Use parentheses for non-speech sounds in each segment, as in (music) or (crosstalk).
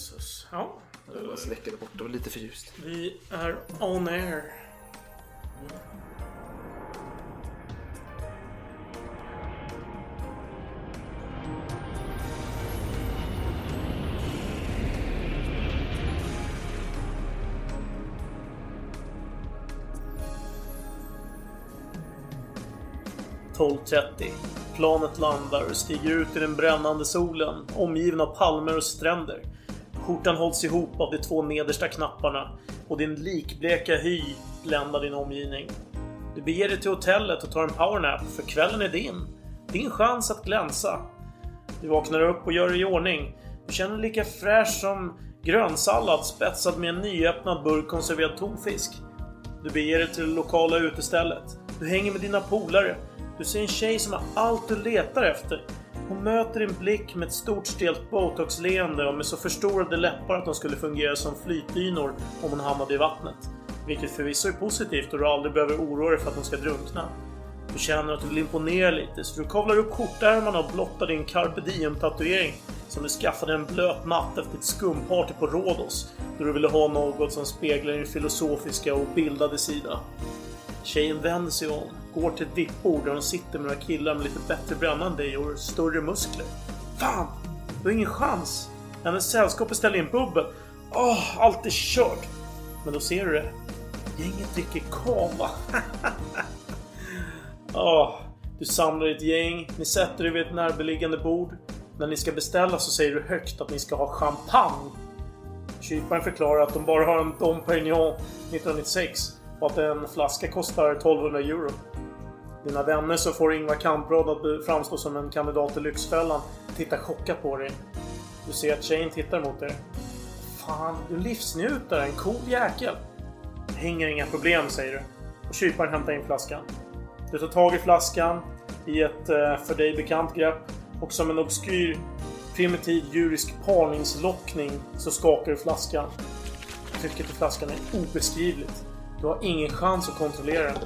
jösses. Ja. Jag släcker det bort, det var lite för ljust. Vi är on air. .12.30. Planet landar och stiger ut i den brännande solen, omgiven av palmer och stränder. Skjortan hålls ihop av de två nedersta knapparna och din likbleka hy bländar din omgivning. Du beger dig till hotellet och tar en powernap, för kvällen är din. Din chans att glänsa. Du vaknar upp och gör dig i ordning. Du känner dig lika fräsch som grönsallad spetsad med en nyöppnad burk konserverad tonfisk. Du beger dig till det lokala utestället. Du hänger med dina polare. Du ser en tjej som har allt du letar efter. Hon möter din blick med ett stort stelt botoxleende och med så förstorade läppar att de skulle fungera som flytdynor om hon hamnade i vattnet. Vilket förvisso är positivt och du aldrig behöver oroa dig för att hon ska drunkna. Du känner att du vill imponera lite så du kavlar upp skjortärmarna och blottar din carpe diem-tatuering som du skaffade en blöt natt efter ett skumparty på Rhodos då du ville ha något som speglar din filosofiska och bildade sida. Tjejen vänder sig om, går till ett vippbord där hon sitter med några killar med lite bättre bränna än dig och större muskler. Fan! Du har ingen chans! Hennes sällskap beställer in bubbel. Åh, allt är kört! Men då ser du det. Gänget dricker kava. (laughs) oh, du samlar ett gäng, ni sätter er vid ett närbeliggande bord. När ni ska beställa så säger du högt att ni ska ha champagne. Kyparen förklarar att de bara har en Dom Perignon 1996 och att en flaska kostar 1200 euro. Dina vänner som får Ingvar Kamprad att framstå som en kandidat till Lyxfällan tittar chockat på dig. Du ser att tjejen tittar mot dig. Fan, du livsnjuter. livsnjutare, en cool jäkel. Hänger inga problem, säger du. Och kyparen hämtar in flaskan. Du tar tag i flaskan i ett eh, för dig bekant grepp och som en obskyr primitiv djurisk parningslockning så skakar du flaskan. Trycket i flaskan är obeskrivligt. Du har ingen chans att kontrollera den.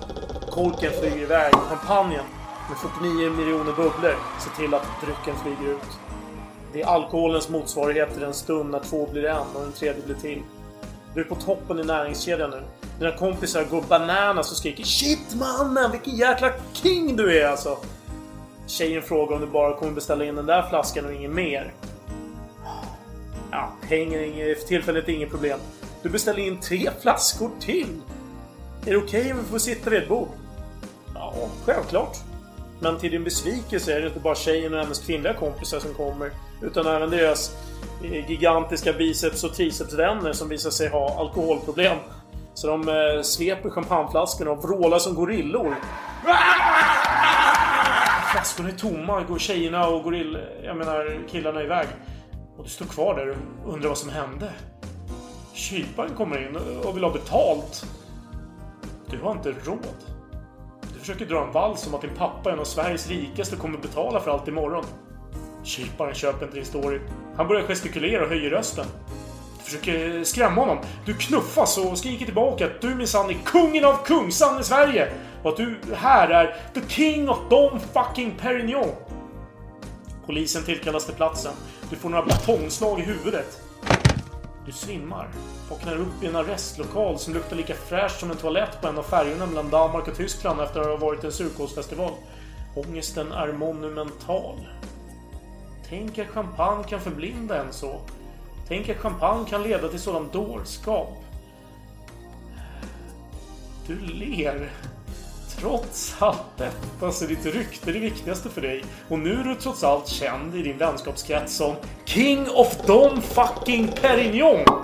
Korken flyger iväg och champagnen med 49 miljoner bubblor ser till att drycken flyger ut. Det är alkoholens motsvarighet till den stund när två blir en och den tredje blir till. Du är på toppen i näringskedjan nu. Dina kompisar går bananas och skriker Shit mannen! Vilken jäkla king du är alltså! Tjejen frågar om du bara kommer beställa in den där flaskan och inget mer. Ja, pengar är för tillfället inget problem. Du beställer in tre flaskor till! Är det okej okay om vi får sitta vid ett bord? Ja, självklart. Men till din besvikelse är det inte bara tjejen och hennes kvinnliga kompisar som kommer. Utan även deras eh, gigantiska biceps och tricepsvänner som visar sig ha alkoholproblem. Så de eh, sveper champagneflaskorna och vrålar som gorillor. Flaskorna är tomma, går tjejerna och gorill... Jag menar killarna iväg. Och du står kvar där och undrar vad som hände. Kyparen kommer in och vill ha betalt. Du har inte råd. Du försöker dra en vals om att din pappa är en av Sveriges rikaste och kommer betala för allt imorgon. Kyparen köper inte din story. Han börjar gestikulera och höjer rösten. Du försöker skrämma honom. Du knuffas och skriker tillbaka att du minsann är kungen av Kungsan i Sverige. Och att du här är the king of Dom fucking Perignon. Polisen tillkallas till platsen. Du får några batongslag i huvudet. Du svimmar. Vaknar upp i en arrestlokal som luktar lika fräscht som en toalett på en av färjorna mellan Danmark och Tyskland efter att ha varit en surkålsfestival. Ångesten är monumental. Tänk att champagne kan förblinda en så. Tänk att champagne kan leda till sådan dårskap. Du ler. Trots allt detta så är ditt rykte det viktigaste för dig. Och nu är du trots allt känd i din vänskapskrets som King of Dom fucking Perignon!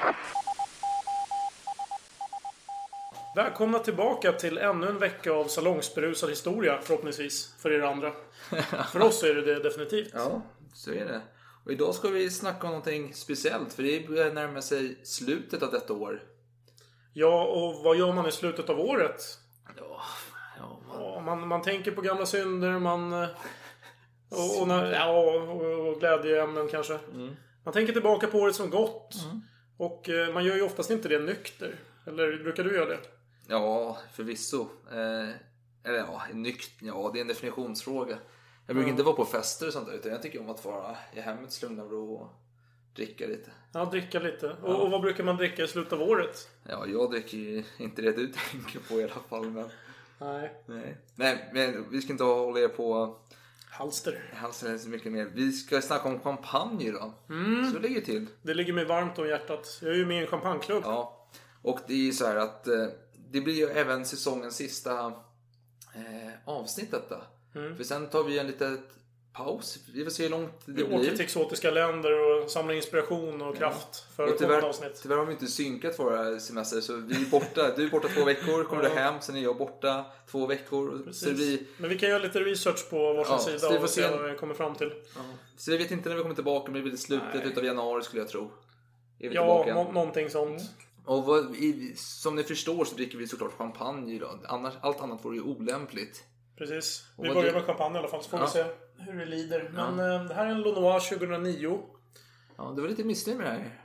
Välkomna tillbaka till ännu en vecka av salongsberusad historia förhoppningsvis. För er andra. (laughs) För oss är det det definitivt. Ja, så är det. Och idag ska vi snacka om någonting speciellt för det börjar närma sig slutet av detta år. Ja, och vad gör man i slutet av året? Ja, ja man... Ja, man, man tänker på gamla synder, man... eh, Och, och, när, ja, och, och glädjeämnen kanske. Man tänker tillbaka på året som gått. Och eh, man gör ju oftast inte det nykter. Eller brukar du göra det? Ja, förvisso. Eh, eller ja, nykt, ja, det är en definitionsfråga. Jag brukar inte vara på fester och sånt där, utan jag tycker om att vara i hemmets lugna ro och dricka lite. Ja, dricka lite. Och, och vad brukar man dricka i slutet av året? Ja, jag dricker ju inte det du (laughs) tänker på i alla fall, men... Nej, Nej, Nej men vi ska inte hålla er på halster. halsen så mycket mer. Vi ska snacka om champagne idag. Så det ligger till. Det ligger mig varmt om hjärtat. Jag är ju med i en champagneklubb. Ja, och det är ju så här att eh, det blir ju även säsongens sista eh, avsnitt detta. För sen tar vi en liten paus. Vi får se hur långt det Vi åker till blir. exotiska länder och samlar inspiration och kraft för Och tyvärr, avsnitt. tyvärr har vi inte synkat våra semester så vi är borta. Du är borta två veckor, kommer du hem, sen är jag borta två veckor. Så blir, Men vi kan göra lite research på varsin Ja, sida så vi får och se se- vad vi kommer fram till. så vi vet inte när vi kommer tillbaka, men det blir slutet Nej. utav januari skulle jag tro. Vi Ja, nå- någonting sånt. Och vad, i, som ni förstår så dricker vi såklart champagne idag. Annars, allt annat vore ju olämpligt. Precis. Och Vi börjar du- med champagne i alla fall så får Ja. vi se hur det lider. Men eh, det här är en Lonois 2009. Ja, du var lite missnöjd med det här.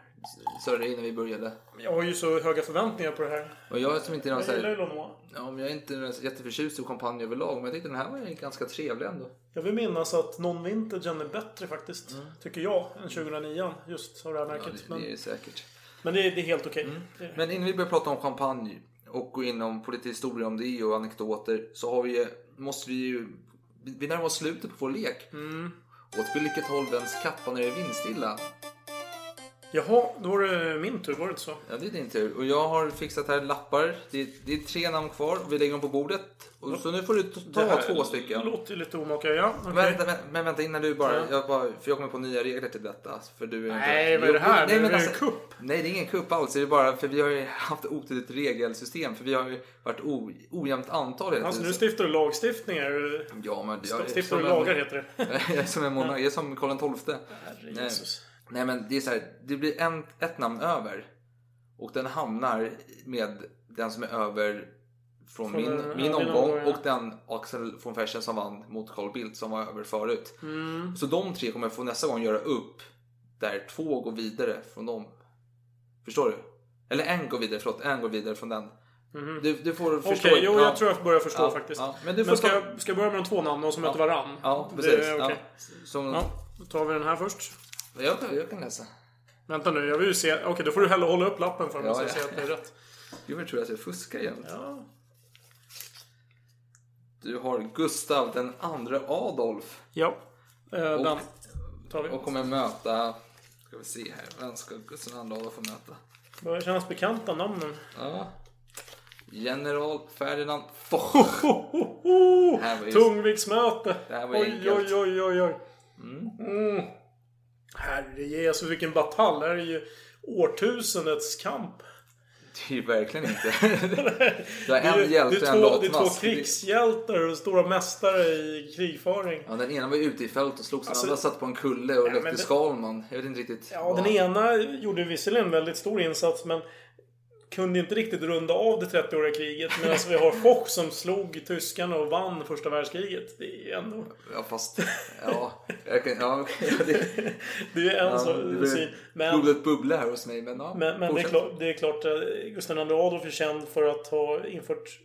Sa du innan vi började. Jag har ju så höga förväntningar på det här. Och jag som inte är någon Jag gillar ju Lonois. ja, men jag är inte jätteförtjust i champagne överlag. Men jag tyckte den här var ganska trevlig ändå. Jag vill minnas att non-vintagen är bättre faktiskt. Tycker jag. Än 2009 just av det här Mm. Ja, märket. det, det är ju säkert. Men det, är, det är helt okej. Det är- Men innan vi börjar prata om champagne och gå in på lite historia om det och anekdoter så har vi, måste vi ju... Vi närmar oss slutet på vår lek. Mm. Åt vilket håll vänds kappan när det är vindstilla? Jaha, då var det min tur. Var det inte så? Ja, det är din tur. Och jag har fixat här lappar. Det är, det är tre namn kvar och vi lägger dem på bordet. Och så nu får du ta Det två stycken. låter ju lite omaka. Ja, okej. Vänta, men, men vänta innan du bara, Ja. jag bara... För jag kommer på nya regler till detta. För du är inte- Nej, vad är det här? Nej, men Är det alltså, en kupp? Nej, det är ingen kupp alls. Det är bara för vi har ju haft otydligt regelsystem. För vi har ju varit o, ojämnt antal hela Alltså nu stiftar du lagstiftningar. Ja, men jag är Stiftar du en- lagar heter det. (laughs) Är som en monark, jag är som Karl XII. Herre Nej. Jesus. Nej men det är så här, det blir en, ett namn över. Och den hamnar med den som är över från, Från min, den- min ja, omgång omgång, ja. och den Axel von Fersen som vann mot Carl Bildt som var över förut. Mm. Så de tre kommer få nästa gång göra upp där två går vidare från dem. Förstår du? Eller en går vidare, förlåt, en går vidare från den. Du, du får Mhm. Okej, förstå. jo, ja. jag tror jag börjar förstå Ja, faktiskt. ja. Men du får Men ska ta- jag, ska jag börja med de två namnen som möter varann? Ja, Det precis. är okej. ja. Som, Ja, då tar vi den här först. Jag, kan, jag kan läsa. Vänta nu, jag vill ju se. Okej, då får du hellre hålla upp lappen för mig Ja, så jag ja. ser att det är rätt. Gud, jag tror att jag fuskar jämt. Ja. Du har Gustav den andra Adolf. Ja. Eh, den tar vi. Och kommer möta... Ska vi se här. Vem ska Gustav den andra Adolf få möta? Börjar kännas bekanta namnen. Ja. General Ferdinand Foch. Tungviktsmöte. Det här var Oj, enkelt. oj, oj, oj, oj. Mm. Herre Jesus, vilken batalj. Det här är ju årtusendets kamp. Det är ju verkligen inte. (laughs) Du har en ju- hjälte och en två, det är två latmask. krigshjältar och stora mästare i krigföring. Ja, den ena var ute i fält och slogs. Den Alltså- andra satt på en kulle och Ja, lekte Skalman. Jag vet inte riktigt. Ja, vad- den ena gjorde visserligen en väldigt stor insats men kunde inte riktigt runda av det 30-åriga kriget. Medan vi har Foch som slog tyskarna och vann första världskriget. Det är ändå... Ja, fast... Ja, jag kan... Ja, ja, det, Det är en ja, så, det blir syn. Men, blodet bubbla här hos mig. Men, ja, men, men det, är klart, det är klart att Gustav II Adolf är känd för att ha infört...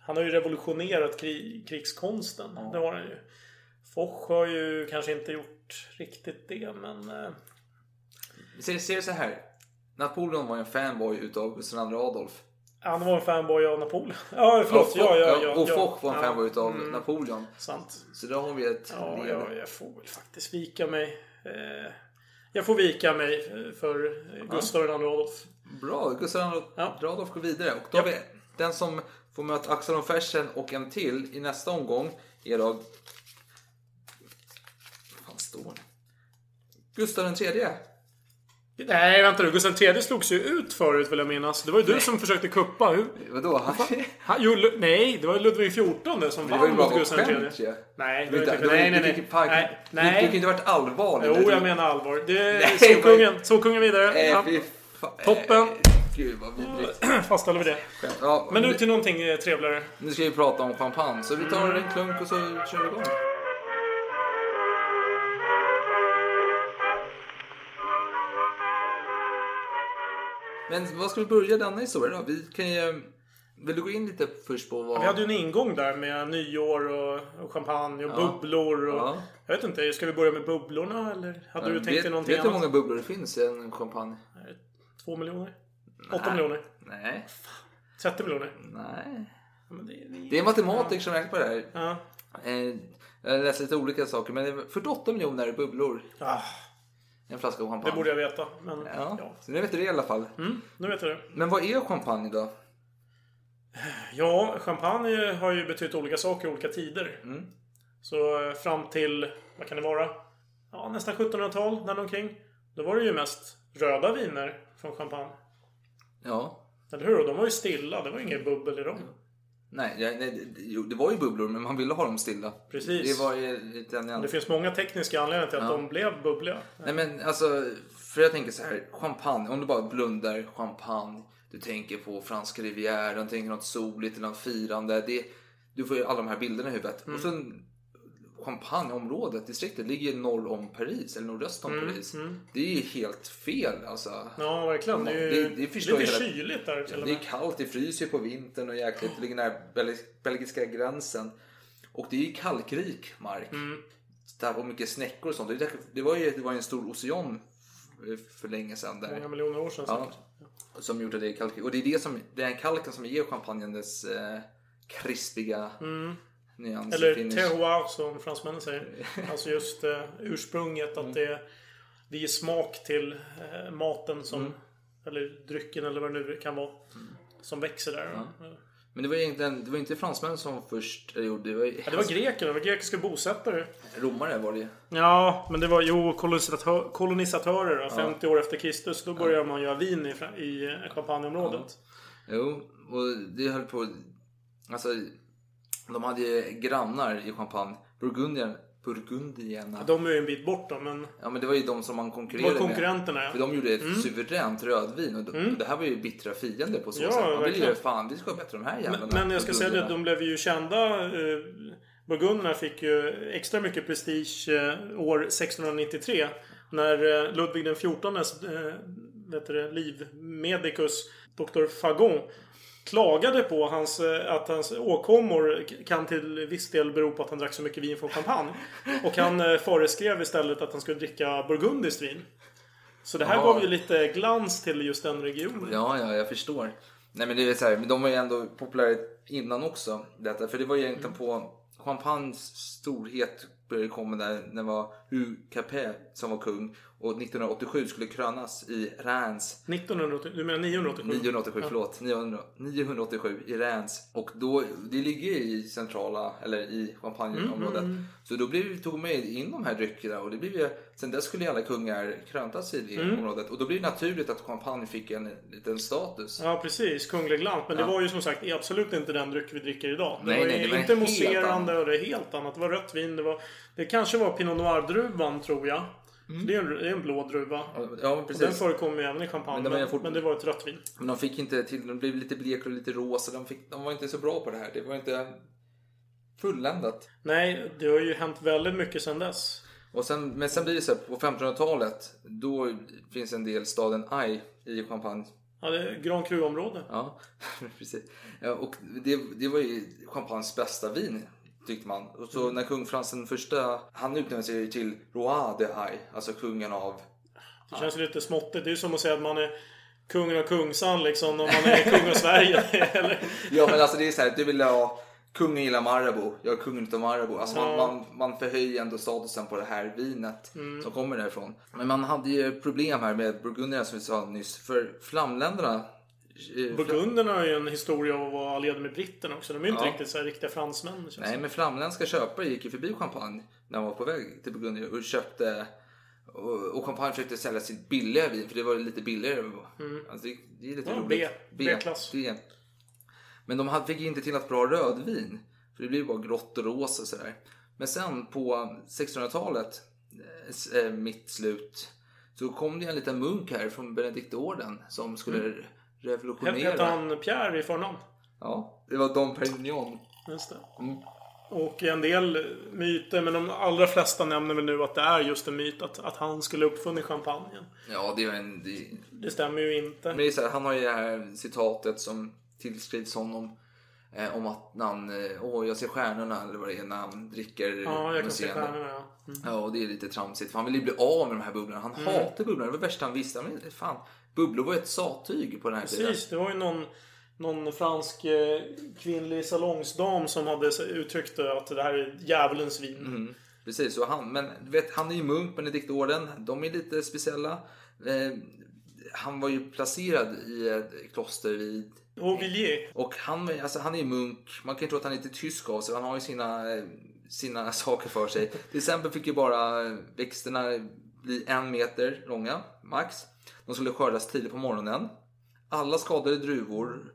Han har ju revolutionerat krig, krigskonsten. Det har han ju. Foch har ju kanske inte gjort riktigt det, men... eh, Ser, ser det så här. Napoleon var ju en fanboy utav Gustav II Adolf. Han var en fanboy av Napoleon. (laughs) Ja, förlåt. Ja, ja, ja. och Foch var en fanboy utav mm, Napoleon. Sant. Så då har vi ett Ja, led. ja, jag får väl faktiskt vika mig. Eh, jag får vika mig för Gustav II Adolf. Bra, Gustav II. Adolf går vidare. Och då har vi den som får möta Axel von Fersen och en till i nästa omgång är då... Fan, Gustav den tredje. Nej, vänta nu. Gustav III slogs ju ut förut vill jag minnas. Det var ju du som försökte kuppa. Hur? Vadå? Han, Han, jo, Lu- nej, det var Ludvig XIV som det var ju vann bara mot Gustav III. skämt ju. Nej, det Det var var inte Nej, nej, det nej. Du, kan nej. inte ha varit allvarlig. Jo, jag menar allvar. Det Nej, så vad- kungen, så kungen vidare. Nej, Ja, fy fan. Toppen. Gud vad vidrigt. (clears throat) fastställer vi det. Ja, Men nu till någonting eh, trevligare. Nu ska vi prata om champagne, så vi tar en klunk och så kör vi igång. Men vad ska vi börja denna historia då? Vi kan ju... Vill du gå in lite först på vad... Vi hade ju en ingång där med nyår och, champagne och Ja. bubblor. Och, Ja. Jag vet inte, ska vi börja med bubblorna eller hade du tänkt vet, dig någonting vet du hur många bubblor det finns i en champagne? Två miljoner? Åtta miljoner? Nej. 30 miljoner? Nej. Det, det, Det är matematiker som räknar på det här. Ja. Eh, Jag läste lite olika saker, men det är 48 miljoner bubblor. Ah, En flaska champagne. det borde jag veta. Men Ja, ja. så nu vet du det i alla fall. Mm, nu vet jag det. Men vad är champagne då? Ja, champagne har ju betytt olika saker i olika tider. Mm. Så eh, fram till, vad kan det vara? Ja, nästan 1700-tal, däromkring. Då var det ju mest röda viner från champagne. Ja. Eller hur? Och de var ju stilla. Det var inget bubbel i dem. Nej, ja, nej det, var ju bubblor, men man ville ha dem stilla. Precis. Det var lite en Det finns många tekniska anledningar till att de blev bubbliga. Nej men alltså, för jag tänker så här, champagne, om du bara blundar champagne, du tänker på franska rivieran, tänker något soligt eller något firande. Det, du får ju alla de här bilderna i huvudet. Mm. Och sen Champagneområdet, distriktet, ligger norr om Paris, eller nordöst om Paris. Det är ju helt fel alltså. Mm, Ja, verkligen. Det är ju Det- det förstår lite hela- kyligt där till och Det är kallt, det fryser ju på vintern och jäkligt. Det ligger nära bel- belgiska gränsen. Och det är ju kalkrik mark. Mm. Där var mycket snäckor och sånt. Det, var ju det var en stor ocean för länge sedan där. Många miljoner år sedan. Ja, som gjorde det kalkrik. Och det är det som, det är kalken som ger champagnen dess eh, krispiga nyans. Mm. Eller finish. terroir som fransmännen säger. (laughs) Alltså just eh, ursprunget. Mm. Att det, det ger smak till eh, maten som... Eller drycken eller vad det nu kan vara. Som växer där. Ja. Men det var egentligen, det var inte fransmän som först eller gjorde det. Var, det var greker. Det var grekiska bosättare. romare var det. Ja, men det var jo kolonisatör, kolonisatörer. Då, 50 år efter Kristus. Då började man göra vin i, i Champagneområdet. Jo, och det höll på... Alltså, de hade ju grannar i Champagne. Burgundien, Burgundierna. De är ju en bit bort då, men... Ja, men det var ju de som man konkurrerade var konkurrenterna med. ja. För de gjorde ett suveränt rödvin. Och de- det här var ju bittra fiender på så Ja, sätt. Man ville ju, verkligen. fan, vi ska ha bättre de här jävlarna. Men, men jag ska säga det, de blev ju kända. Eh, Burgunderna fick ju extra mycket prestige eh, år 1693. När eh, Ludvig den XIVs eh, vet du det, livmedikus, Dr. Fagon, klagade på hans, eh, att hans åkommor kan till viss del bero på att han drack så mycket vin från champagne. Och han eh, föreskrev istället att han skulle dricka burgundiskt vin. Så det här Ja. gav ju lite glans till just den regionen. Ja, ja, jag förstår. Nej, men det är så här, men de var ju ändå populära innan också. Detta, för det var ju egentligen på Champagnes storhet började komma där när det var Hugh Capet som var kung och 1987 skulle krönas i Reims 1980, du menar 987? 987, förlåt. 900, 987 i Reims. Och då, det ligger i centrala, eller i Champagneområdet. Så då blev, tog man in de här dryckerna och det blev ju, sen dess skulle alla kungar kröntas i det området. Och då blir det naturligt att champagne fick en liten status. Ja precis, kunglig glans. Men det var ju som sagt absolut inte den dryck vi dricker idag. Det Nej, var nej, det var inte mousserande och det är helt annat. Det var rött vin. Det, var, det kanske var Pinot Noir-druvan tror jag. Så det, är en, det är en blå druva. Ja, Och den precis. förekommer ju även i champagne. Men Men, fort- men det var ett rött vin. Men de fick inte till, de blev lite blek och lite rosa. De, fick, de var inte så bra på det här. Det var inte fulländat. Nej, det har ju hänt väldigt mycket sedan dess. Och sen, men sen blir det så här, på 1500-talet, då finns en del staden Ai i Champagne. Ja, det är Grand Cru-område. Ja, (laughs) precis. Och det, det var ju Champagnes bästa vin, tyckte man. Och så när kung Frans den första, han utnämnde sig till Roi de Ai, alltså kungen av... Det känns ju lite småttigt. Det är ju som att säga att man är kungen av Kungsan liksom. Om man är (laughs) kung av Sverige. Eller? Ja men alltså det är så här, du vill ha Kungen gillar Marabou, jag är kungen utav Marabou. Alltså man, man, man förhöjer ändå statusen på det här vinet som kommer därifrån. Men man hade ju problem här med Burgundierna som vi sa nyss. För flamländerna... eh, Burgunderna har ju en historia av att vara allierade med britterna också. De är ju inte Ja. riktigt så här riktiga fransmän. Nej, det. men flamländska köpare gick ju förbi champagne när de var på väg till Burgundien och köpte Och, och champagne försökte sälja sitt billiga vin för det var lite billigare. Alltså, det, det är lite Ja, roligt. B. B-klass. B. Men de fick inte till något bra rödvin. För det blev bara grått och rosa och sådär. Men sen på 1600-talet, eh, eh, mitt slut, så kom det en liten munk här från Benediktorden som skulle Mm. Revolutionera. Hette han Pierre i förnamn? Ja, det var Dom Perignon. Just det. Mm. Och en del myter, men de allra flesta nämner väl nu att det är just en myt att, att han skulle uppfunnit champagnen. Ja, det var en... Det, Det stämmer ju inte. Men det är så här, han har ju det här citatet som tillskrivs honom. Eh, om att när han, eh, åh jag ser stjärnorna eller vad det är när han dricker Ja, jag kan se stjärnorna ja. Mm. Ja, och det är lite tramsigt. För han vill ju bli av med de här bubblorna. Han Mm. hatar bubblorna. Det var det värsta han visste. Han, fan, bubblor var ju ett sattyg på den här tiden. Precis, det var ju någon, någon fransk eh, kvinnlig salongsdam som hade uttryckt att det här är djävulens vin. Mm, precis, och han, men vet, han är ju munk, Benediktorden. De är lite speciella. Eh, han var ju placerad i ett kloster vid Och Villiers. Och han, alltså, han är ju munk. Man kan ju tro att han är lite tysk av sig. Han har ju sina, eh, sina (laughs) saker för sig. Till exempel fick ju bara växterna bli en meter långa, max. De skulle skördas tidigt på morgonen. Alla skadade druvor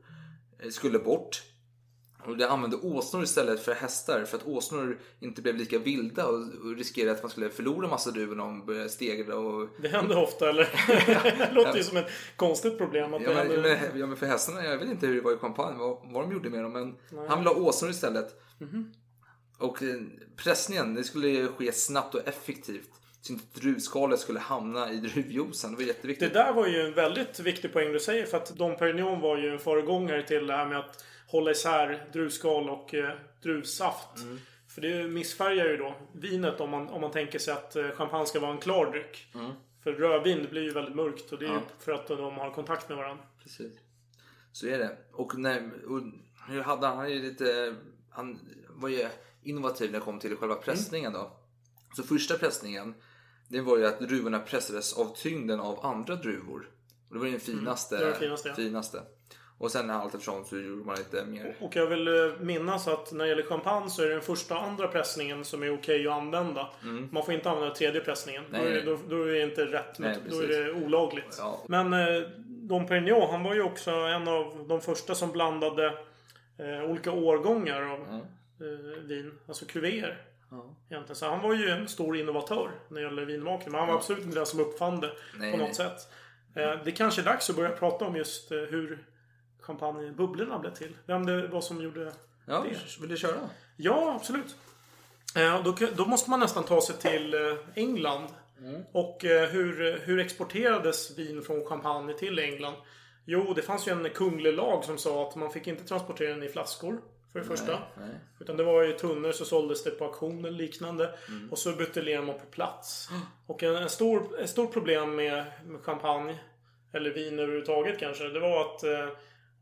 eh, skulle bort. Och det använde åsnor istället för hästar för att åsnor inte blev lika vilda och, riskerade att man skulle förlora massa druvor när de började stegra och Det händer ofta, eller? det (laughs) låter ju som ett konstigt problem. Att Ja det men, händer... men, ja men för hästarna, jag vet inte hur det var i champagne, vad, vad de gjorde med dem. Men Nej. han ville ha åsnor istället. Mhm. Och eh, pressningen, det skulle ske snabbt och effektivt. Så inte druvskalet skulle hamna i druvjuicen. Det var Det jätteviktigt. där var ju en väldigt viktig poäng du säger. För att Dom Perignon var ju en föregångare till det här med att hålla isär druvskal och eh, druvsaft. Mm. För det missfärgar ju då vinet om man, om man tänker sig att eh, champagne ska vara en klar dryck. Mm. För rödvin det blir ju väldigt mörkt och det är ju Ja. för att de har kontakt med varandra. Precis. Så är det. Och, när, och hade han, han ju lite, han var ju innovativ när det kom till själva pressningen då. Så första pressningen, det var ju att druvorna pressades av tyngden av andra druvor. Och det var den finaste. Mm. det var det finaste, ja. finaste. Och sen allt eftersom så gjorde man lite mer. Och jag vill eh, minnas att när det gäller champagne så är det den första och andra pressningen som är okej att använda. Mm. Man får inte använda tredje pressningen. Nej, då, är, nej. då, då är det inte rätt. Nej, då är det olagligt. Ja. Men eh, Dom Perignon, han var ju också en av de första som blandade eh, olika årgångar av eh, vin. Alltså kuvéer. Ja. Egentligen. Så han var ju en stor innovatör när det gäller vinmakning. Men han var Ja. absolut inte den som uppfann det Nej, på något nej. sätt. Eh, det kanske är dags att börja prata om just eh, hur champagnebubblorna blev till. Vem det var som gjorde Ja, det. vill du köra? Ja, absolut. Eh, då, då måste man nästan ta sig till eh, England. Mm. Och eh, hur, hur exporterades vin från Champagne till England? Jo, det fanns ju en kunglig lag som sa att man fick inte transportera den i flaskor. För det första. nej. Utan det var ju tunnor så såldes det på auktion eller liknande. Mm. Och så buteljerade man på plats. Och en, en stor, ett stort problem med, med champagne, eller vin överhuvudtaget kanske, det var att eh,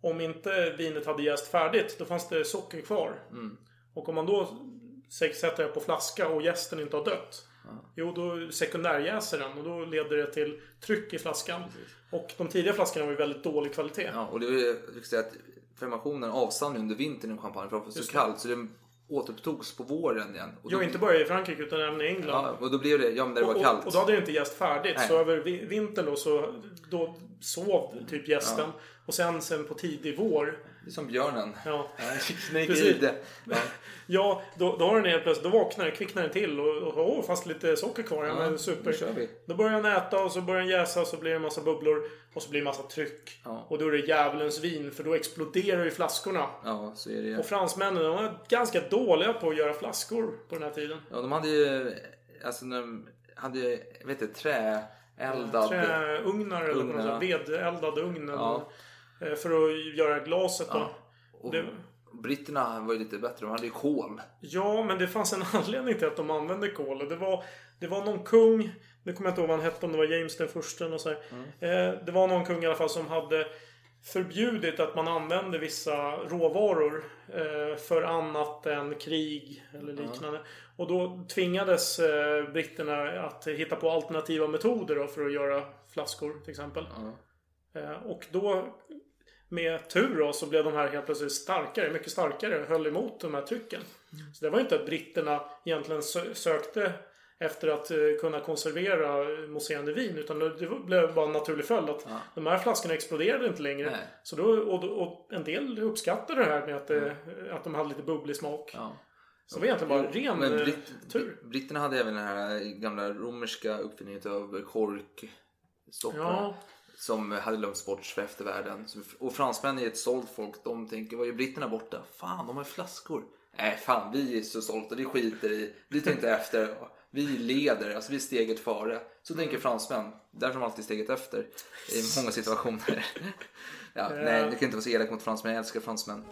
om inte vinet hade jäst färdigt, då fanns det socker kvar. Mm. Och om man då sä- sätter det på flaska och jästen inte har dött. Jo, då sekundärjäser den och då leder det till tryck i flaskan. Och de tidiga flaskorna var ju väldigt dålig kvalitet. Ja, och det fick säga att fermentationen avstannade under vintern i champagne för att det var så Just det. kallt. Så det återupptogs på våren igen. Och Jo, då- inte bara i Frankrike utan även i England. Ja, och då blev det, ja men det var och, kallt. Och, och då hade det inte jäst färdigt. Nej. Så över vi- vintern då så då sov typ gästen. Och sen, sen på tidig vår. Det är som björnen. Ja. Snake (laughs) Precis. i det. (laughs) Ja. Ja, då, då har den helt plötsligt, då vaknar den, kvicknar den till och, och åh, fast lite socker kvar. Ja, men super. då kör vi. Då börjar den äta och så börjar den jäsa och så blir det en massa bubblor. Och så blir det en massa tryck. Ja. Och då är det djävulens vin för då exploderar ju flaskorna. ja, så är det ju. Och fransmännen, de var ganska dåliga på att göra flaskor på den här tiden. Ja, de hade ju, alltså när de hade ju, vet inte, träeldad. Träugnar eller något sånt. Vedeldad ugn. Ja. Eh, För att göra glaset då. Ja. Och Det, britterna var ju lite bättre, de hade ju kol. ja, men det fanns en (laughs) anledning till att de använde kol. Och Det var, det var någon kung, nu kommer jag inte ihåg vad han hette, om det var James den första eller så här. Eh, Det var någon kung i alla fall som hade förbjudit att man använde vissa råvaror eh, för annat än krig eller liknande. Och då tvingades britterna att hitta på alternativa metoder för att göra flaskor till exempel. Eh, Och då med tur då så blev de här helt plötsligt starkare, mycket starkare, höll emot de här trycken. Så det var ju inte att britterna egentligen sö- sökte efter att eh, kunna konservera mousserande vin. Utan det blev bara en naturlig följd att de här flaskorna exploderade inte längre. Nej. Så då, och, och en del uppskattade det här med att, det, att de hade lite bubblig smak. Ja. Så det var egentligen bara ren Men eh, britt, tur. britterna hade även den här gamla romerska uppfinningen av korkstoppar. Ja. Som hade glömts bort för eftervärlden. Och fransmän är ett sålt folk. De tänker, vad är britterna borta? Fan, de har flaskor. Nej, fan, vi är så stolta. Vi skiter i. Vi inte efter. Vi leder, alltså vi är steget före. Så tänker fransmän. Därför är de alltid steget efter. I många (laughs) situationer. (laughs) Ja, nej, det kan inte vara så elak mot fransmän. Jag älskar fransmän.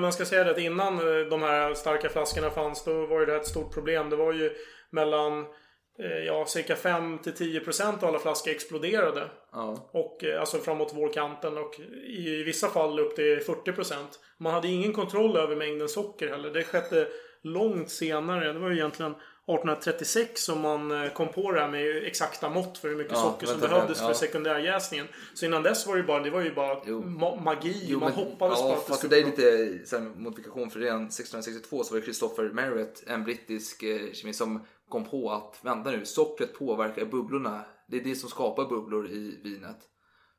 Man ska säga det att innan eh, de här starka flaskorna fanns då var ju det här ett stort problem. Det var ju mellan eh, ja, cirka 5-10% av alla flaskor exploderade. Ja. Och eh, alltså framåt vårkanten och i, vissa fall upp till 40%. Man hade ingen kontroll över mängden socker heller. Det skedde långt senare. Det var ju egentligen 1836 som man eh, kom på det här med exakta mått för hur mycket Ja, socker som behövdes ja. för sekundärjäsningen. Så innan dess var det ju bara, det var ju bara ma- magi. Jo, man men- hoppades ja, på att det skulle det är lite så här, modifikation för redan 1662 så var det Christopher Merritt, en brittisk eh, kemist som kom på att vänta nu, sockret påverkar bubblorna. Det är det som skapar bubblor i vinet.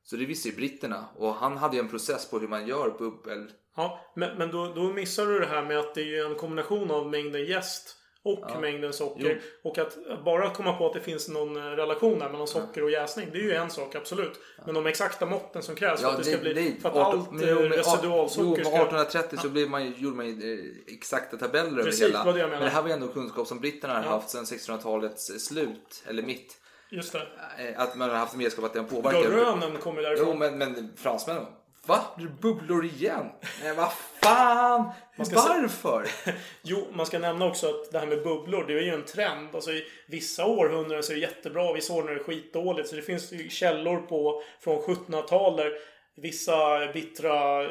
Så det visste ju britterna och han hade ju en process på hur man gör bubbel. Ja, men, men då, då missar du det här med att det är ju en kombination av mängden jäst och mängden socker. Och att bara komma på att det finns någon eh, relation där mellan socker och jäsning. Det är ju en sak, absolut. Men de exakta måtten som krävs för att det ska bli... för att allt men eh, jo, men- Jo, residualsocker men ska... 1830 så blev man, gjorde man ju eh, exakta tabeller Precis, över hela. det var det jag men menade. det här var ju ändå kunskap som britterna har Ja. haft sedan 1600-talets slut, eller mitt. Just det. Att man har haft vetskap att den påverkar. Rönen kommer därifrån. Jo, men, men fransmännen Va? Det bubblor igen? Nej, vad fan? Se- Varför? (laughs) Jo, man ska nämna också att det här med bubblor, det är ju en trend. Alltså i vissa århundraden så är det jättebra, vissa århundraden är det skitdåligt. Så det finns ju källor på från 1700-talet där vissa bittra, eh,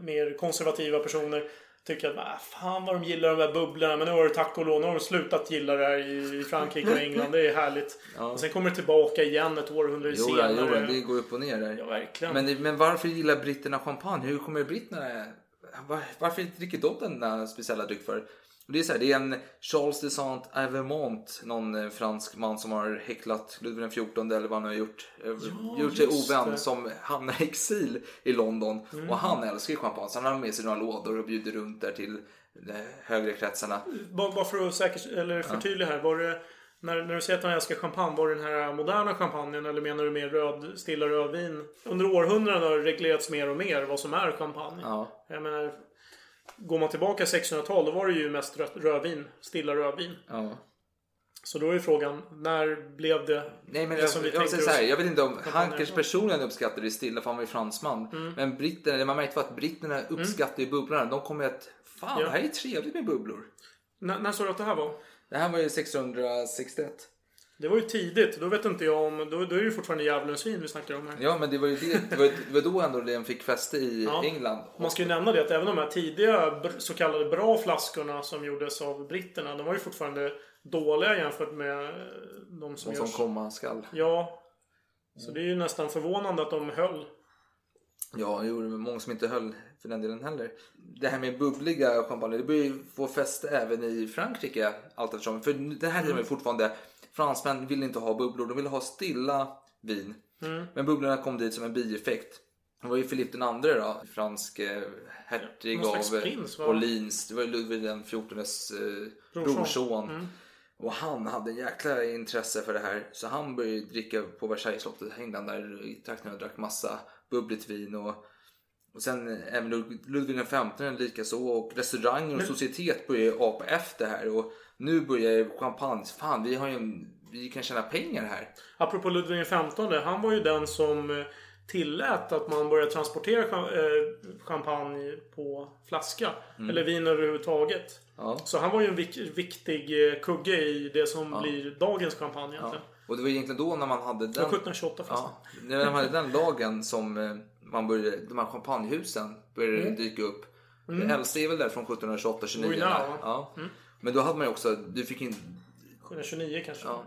mer konservativa personer tycker att ah, fan vad de gillar de där bubblorna. Men nu har det tack och lov, nu har de slutat gilla det här i Frankrike och England. Det är härligt. Och sen kommer det tillbaka igen ett århundrade Jo, ja, senare. jo, det går upp och ner där. Ja, verkligen. Men, men varför gillar britterna champagne? Hur kommer britterna... Var, varför dricker de denna speciella dryck för? Och Det är, så här, det är en Charles de Saint-Evremont, någon eh, fransk man som har häcklat Ludvig XIV eller vad han har gjort. eh, gjort sig ovän det. som hamnar i exil i London. Mm. Och han älskar ju champagne. Så han har med sig några lådor och bjuder runt där till de högre kretsarna. Bara, bara för att säkert, eller förtydliga här. Var det, när, när du säger att han älskar champagne, var det den här moderna champagnen eller menar du mer röd, stilla rödvin? Under århundraden har det reglerats mer och mer vad som är champagne. Ja. Jag menar, går man tillbaka 1600-tal då var det ju mest rödvin, stilla rödvin. Ja. Så då är frågan, när blev det Nej, men det jag, som vi jag, tänkte så här, jag vet inte om. Hankers personligen uppskattade det stilla för han var ju fransman. Mm. Men britterna, man märkte att britterna uppskattar ju bubblorna. De kommer att, fan Ja. det här är trevligt med bubblor. När, när sa du att det här var? Det här var ju 1661. Det var ju tidigt. Då vet inte jag om... Då, då är det ju fortfarande djävulens vin vi snackar om här. Ja, men det var ju det, det, var, det var då ändå den fick fäste i Ja. England. Man ska ju nämna det att även de här tidiga så kallade bra flaskorna som gjordes av britterna. De var ju fortfarande dåliga jämfört med eh, de som Som, som görs. komma skall. Ja. Så det är ju nästan förvånande att de höll. Ja, det var många som inte höll för den delen heller. Det här med bubbliga champagne, det börjar ju få fäste även i Frankrike allt eftersom. För det här är Mm. fortfarande, fransmän vill inte ha bubblor, de vill ha stilla vin. Men bubblorna kom dit som en bieffekt. Det var ju den andre då, fransk hertig av prins? Orleans. Det var ju Ludvig den XIVs eh, Brorson. Mm. Och han hade en jäkla intresse för det här. Så han började dricka på Versaillesslottet. Hängde han där i trakten och drack massa bubbligt vin. Och, och sen eh, även Lud- Ludvig XV lika så Och restauranger och societet började apa efter här. Och nu börjar champagne. Fan, vi har ju en, vi kan tjäna pengar här. Apropå Ludvig XV. Han var ju den som eh, tillät att man började transportera eh, champagne på flaska. Mm. Eller vin överhuvudtaget. Ja. Så han var ju en vik- viktig eh, kugge i det som blir dagens champagne egentligen. Och det var egentligen då när man hade den... var 1728 förresten. Ja, när man hade den lagen som man började, de här champagnehusen började Mm. dyka upp. Mm. Det äldsta är väl där från 1728, 29. Ruinart, va? ja. Mm. Men då hade man ju också, du fick in, 729 kanske. Ja.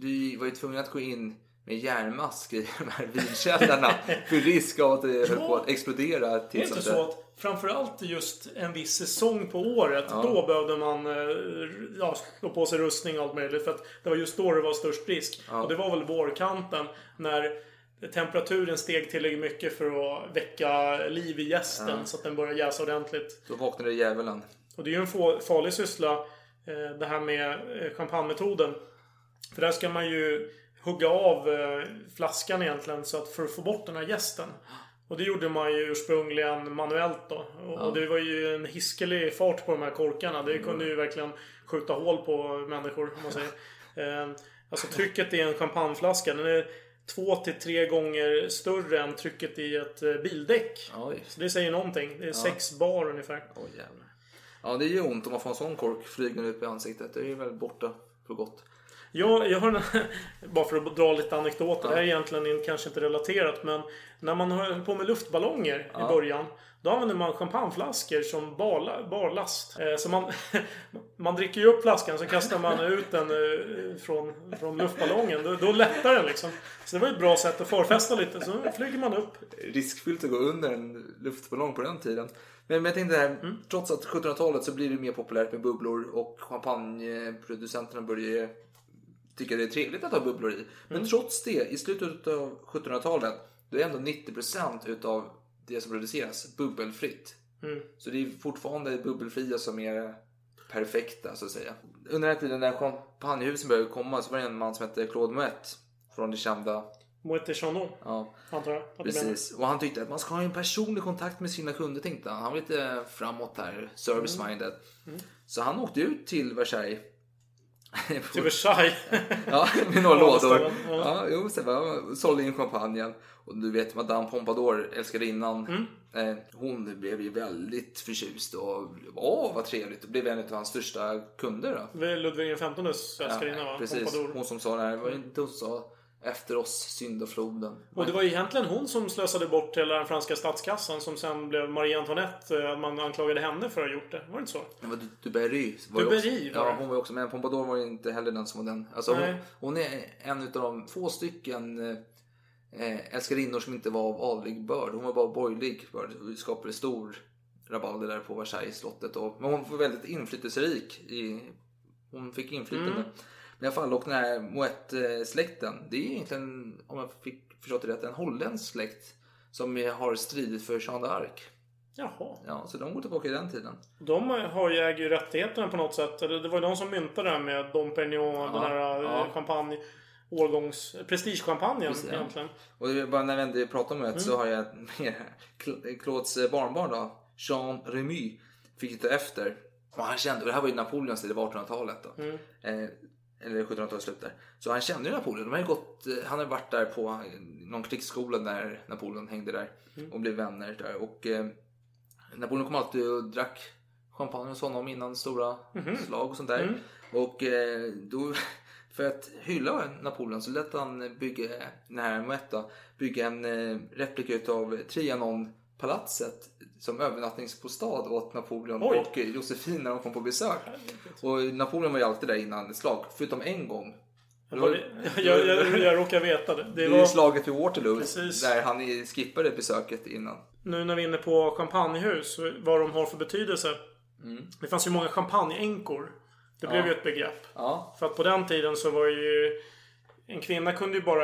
Du var ju tvungen att gå in med järnmask i de här vinkällarna (laughs) för risk av att det höll på att explodera. Det är inte så att framförallt just en viss säsong på året, Ja. då behövde man eh, ja, slå på sig rustning och allt möjligt. För att det var just då det var störst risk. Ja. Och det var väl vårkanten när temperaturen steg tillräckligt mycket för att väcka liv i gästen Ja. så att den började jäsa ordentligt. Då vaknade djävulen. Och det är ju en farlig syssla, eh, det här med eh, champagnemetoden. För där ska man ju hugga av eh, flaskan egentligen så att för att få bort den här gästen. Och det gjorde man ju ursprungligen manuellt då. Och, Ja. det var ju en hiskelig fart på de här korkarna. Det kunde ju verkligen skjuta hål på människor, om man säger. (laughs) Alltså trycket i en champagneflaska, den är två till tre gånger större än trycket i ett bildäck. Oj. Så det säger någonting. Det är Ja. sex bar ungefär. Åh jävlar. Ja, det gör ont om man får en sån kork flygande ut i ansiktet. Det är ju väl borta för gott. Jag, jag har en, (laughs) bara för att dra lite anekdoter. Ja. Det här är egentligen kanske inte relaterat men när man höll på med luftballonger Ja. i början. Då använder man champagneflaskor som barla, barlast. Eh, så man, (laughs) man dricker ju upp flaskan så kastar man ut den eh, från, från luftballongen. Då, då lättar den liksom. Så det var ett bra sätt att förfesta lite. Så flyger man upp. Riskfyllt att gå under en luftballong på den tiden. Men, men jag tänkte det här, Mm. trots att 1700-talet så blir det mer populärt med bubblor och champagneproducenterna börjar tycka det är trevligt att ha bubblor i. Men Mm. trots det, i slutet av 1700-talet, då är ändå 90% utav det som produceras bubbelfritt. Mm. Så det är fortfarande bubbelfria som är perfekta så att säga. Under den här tiden när champagnehusen började komma så var det en man som hette Claude Moet från det kända Moët Chandon, Ja, antar jag. precis. Och han tyckte att man ska ha en personlig kontakt med sina kunder tänkte han. Han var lite framåt här, service-minded. Mm. Så han åkte ut till Versailles. (laughs) Till Versailles. (laughs) ja, med några Ja, lådor. ja. Ja, jo, så sålde in champagnen. Och du vet Madame Pompadour, älskarinnan. Mm. Eh, hon blev ju väldigt förtjust och åh vad trevligt. Och blev en av hans största kunder då. Det Ludvig XVs älskarinna va? precis. Pompadour. Hon som sa det här, var det inte hon sa efter oss syndafloden. Och det var ju egentligen hon som slösade bort hela den franska statskassan som sen blev Marie Antoinette. eh, Man anklagade henne för att ha gjort det. Var det inte så? Det var Du- Duberry. var Duberry också, var Ja, hon var ju också med. Pompadour var ju inte heller den som var den. Alltså hon, hon är en av de få stycken eh, älskarinnor som inte var av adlig börd. Hon var bara borgerlig börd. Det skapade stor rabalder där på Versailles slottet. Och, men hon var väldigt inflytelserik. I, hon fick inflytande. Mm. I alla fall, och den här Moet-släkten. Det är egentligen, om jag fick förstått det rätt, en holländsk släkt. Som har stridit för Jeanne d'Arc. Jaha. Ja, så de går tillbaka i den tiden. De har ju äger ju rättigheterna på något sätt. Det var ju de som myntade det här med Dom Perignon, den här ja. ja. champagne... Årgångs... Prestigechampagnen Precis, ja. egentligen. Och det är bara när vi ändå pratar om det Mm. så har jag med Cl- Claudes barnbarn då, Jean Remy, fick ta efter. Och han kände, och det här var ju Napoleons tid, det var 1800-talet då. Mm. Eh, eller 1700-talets slut där. Så han kände ju Napoleon. De hade gått, eh, han hade varit där på eh, någon krigsskola när Napoleon hängde där. Mm. Och blev vänner där. Och eh, Napoleon kom alltid och drack champagne hos honom innan stora Mhm. slag och sånt där. Mm. Och eh, då, (laughs) för att hylla Napoleon så lät han bygga, den här Moet då, bygga en eh, replika utav Trianon-palatset som övernattningsbostad åt Napoleon Oj. och Josefin när de kom på besök. Och Napoleon var ju alltid där innan ett slag, förutom en gång. (laughs) Jag, var, jag, jag, jag råkar veta det. Det Det är var... slaget vid Waterloo Precis. där han skippade besöket innan. Nu när vi är inne på champagnehus, vad de har för betydelse. Mm. Det fanns ju många champagneänkor. Det blev Ja. ju ett begrepp. Ja, För att på den tiden så var ju... En kvinna kunde ju bara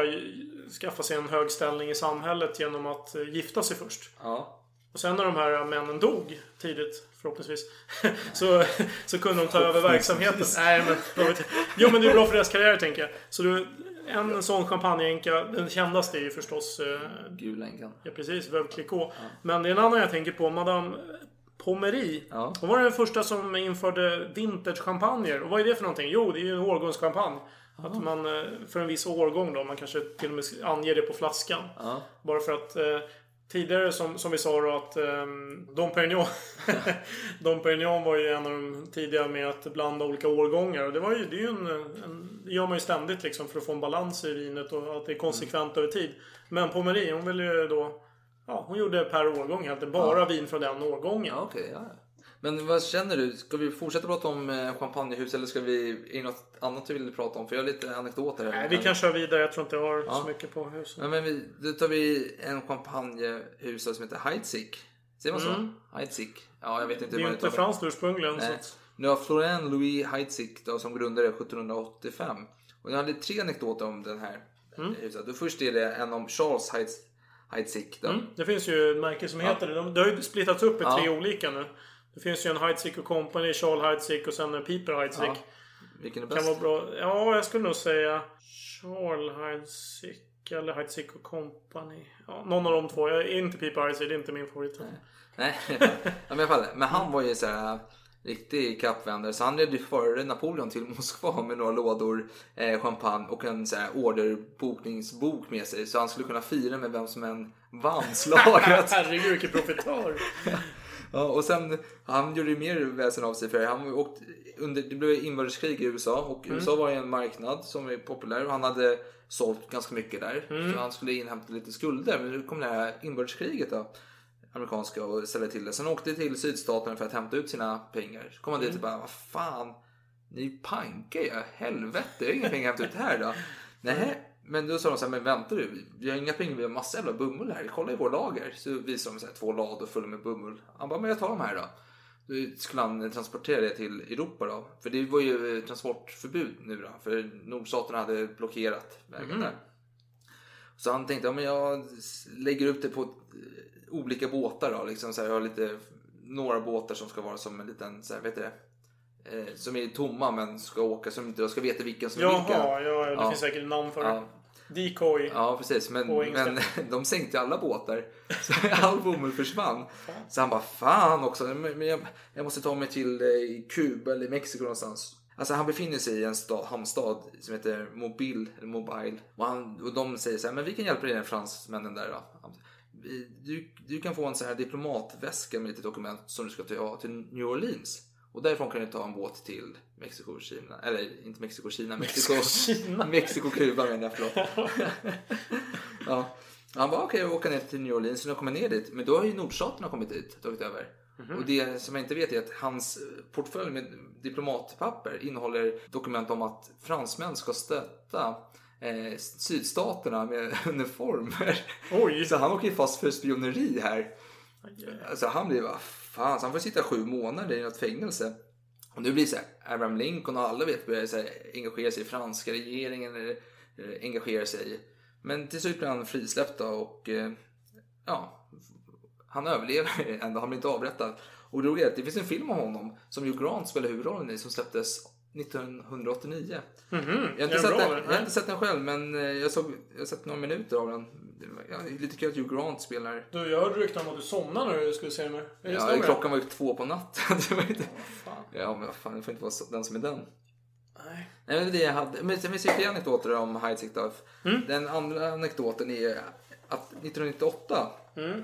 skaffa sig en hög ställning i samhället genom att eh, gifta sig först. ja. Och sen när de här männen dog tidigt, förhoppningsvis, (laughs) så, (laughs) så kunde de ta över verksamheten. Nej, men, (laughs) jo, men det är bra för deras karriär, tänker jag. Så du, en sån champagneänka, den kändaste är ju förstås... Eh, Gulänkan. ja, precis, Veuve Clicquot. Men det är en annan jag tänker på, Madame Pommery. Ja. Hon var den första som införde vintage-champagner. Och vad är det för någonting? Jo, det är ju en årgångschampagne. Att man, eh, för en viss årgång då, man kanske till och med anger det på flaskan. Ja. Bara för att eh, tidigare som, som vi sa då att eh, Dom Perignon (laughs) Dom Perignon var ju en av de tidiga med att blanda olika årgångar. Och det, var ju, det, är ju en, en, det gör man ju ständigt liksom för att få en balans i vinet och att det är konsekvent över tid. Men Pommery, hon ville ju då Ja, hon gjorde per årgång helt enkelt. Bara vin från den årgången. Ja, okej. Men vad känner du? Ska vi fortsätta prata om eh, champagnehus eller ska vi, är det något annat du vill prata om? För jag har lite anekdoter här. Nej, vi kan köra vidare. Jag tror inte jag har Ja. så mycket på huset. Ja, men vi, då tar vi en champagnehus som heter Heidsieck. Säger man så? Mm. Heidsieck? Ja, jag vet inte Det är ju inte franskt ursprungligen. Så Nej. att, Nu har Florent Louis Heidsieck då, som grundade 1785. Och jag hade tre anekdoter om den här Mm. huset. Då först är det en om Charles Heids, Heidsieck. Då. mm, det finns ju ett märke som Ja. heter det. De, det har ju splittats upp i Ja. tre olika nu. Det finns ju en Heidsieck och Company, Charles Heidsieck och sen en Piper Heidsieck. Ja. Vilken är Kan bäst? vara bra. Ja, jag skulle nog säga Charles Heidsieck eller Heidsieck och Company. Ja, någon av de två. Jag är inte Piper Heidsieck, det är inte min favorit. Nej, ja, men, i alla fall, men han var ju så här riktig kappvändare. Så han red ju före Napoleon till (laughs) Moskva med några lådor eh, champagne och en så här orderbokningsbok med sig. Så han skulle kunna fira med vem som än vann (laughs) slaget. Herregud vilken profitör. (laughs) Ja, och sen, han gjorde ju mer väsen av sig för han åkt under, det blev inbördeskrig i USA och Mm. USA var ju en marknad som är populär och han hade sålt ganska mycket där. Mm. Så han skulle inhämta lite skulder. Men nu kom det här inbördeskriget då. Amerikanska och ställde till det. Sen åkte till sydstaterna för att hämta ut sina pengar. Så kom han dit och bara, vad fan. Ni pankar ju, helvete. Jag har inga pengar att hämta ut här då. (laughs) Nej, men då sa de så här, men vänta du. Vi har inga pengar, vi har massa jävla bomull här. Kolla i vår lager. Så visade de så här, två lador fulla med bomull. Han bara, men jag tar de här då. Då skulle han transportera det till Europa då. För det var ju eh, transportförbud nu då. För nordstaterna hade blockerat vägen Mhm. där. Så han tänkte, ja, men jag lägger upp det på eh, olika båtar då. Liksom så här, jag har lite, några båtar som ska vara som en liten, så här, vet du det? Eh, som är tomma men ska åka, som inte jag ska veta vilken som är vilken. Jaha, ja, det Ja. finns säkert namn för det. Ja. Decoy. Ja precis, men, men (laughs) de sänkte alla båtar. (laughs) Så all bomull försvann. Så han bara fan också, men jag, jag måste ta mig till eh, Kuba eller Mexiko någonstans. Alltså han befinner sig i en stad, hamnstad som heter Mobil, eller Mobile. Och, han, och de säger så här, men vi kan hjälpa dig fransmännen där då. Du, du kan få en sån här diplomatväska med lite dokument som du ska ta till New Orleans. Och därifrån kan du ta en båt till Mexiko, Kina. Eller inte Mexiko, Kina. Mexiko, Kina. (laughs) Mexiko, Kuba menar jag, förlåt. (laughs) ja. Han bara okej, okay, åka ner till New Orleans. Så när jag kommer ner dit. Men då har ju nordstaterna kommit dit, tagit över. Mhm. Och det som jag inte vet är att hans portfölj med diplomatpapper innehåller dokument om att fransmän ska stötta eh, sydstaterna med (laughs) uniformer. Oj. Så han åker ju fast för spioneri här. Alltså han blir bara fan, så han får sitta sju månader i något fängelse. Och nu blir det så här, Abraham Lincoln och alla vet börjar så här, engagera sig i franska regeringen eller eh, engagera sig. Men till slut blir han frisläppt då och eh, ja, han överlever (laughs) ändå, han blir inte avrättad. Och det roliga är att det finns en film om honom som Hugh Grant spelar huvudrollen i som släpptes 1989. Mhm, Jag har, är inte den sett bra, den, eller? jag har inte sett den själv men eh, jag, såg, jag har sett några minuter av den. Det var, det lite kul att Hugh Grant spelar. Du, jag hörde rykten om att du somnade när du skulle se det Ja, stämmer? klockan var ju två på natten. (laughs) Det var inte... Fan. Ja, men fan, det får inte vara den som är den. Nej. Nej, men det jag hade. Men det finns ju fler anekdoter om Heidsieck. Mm. Den andra anekdoten är att 1998 Mm.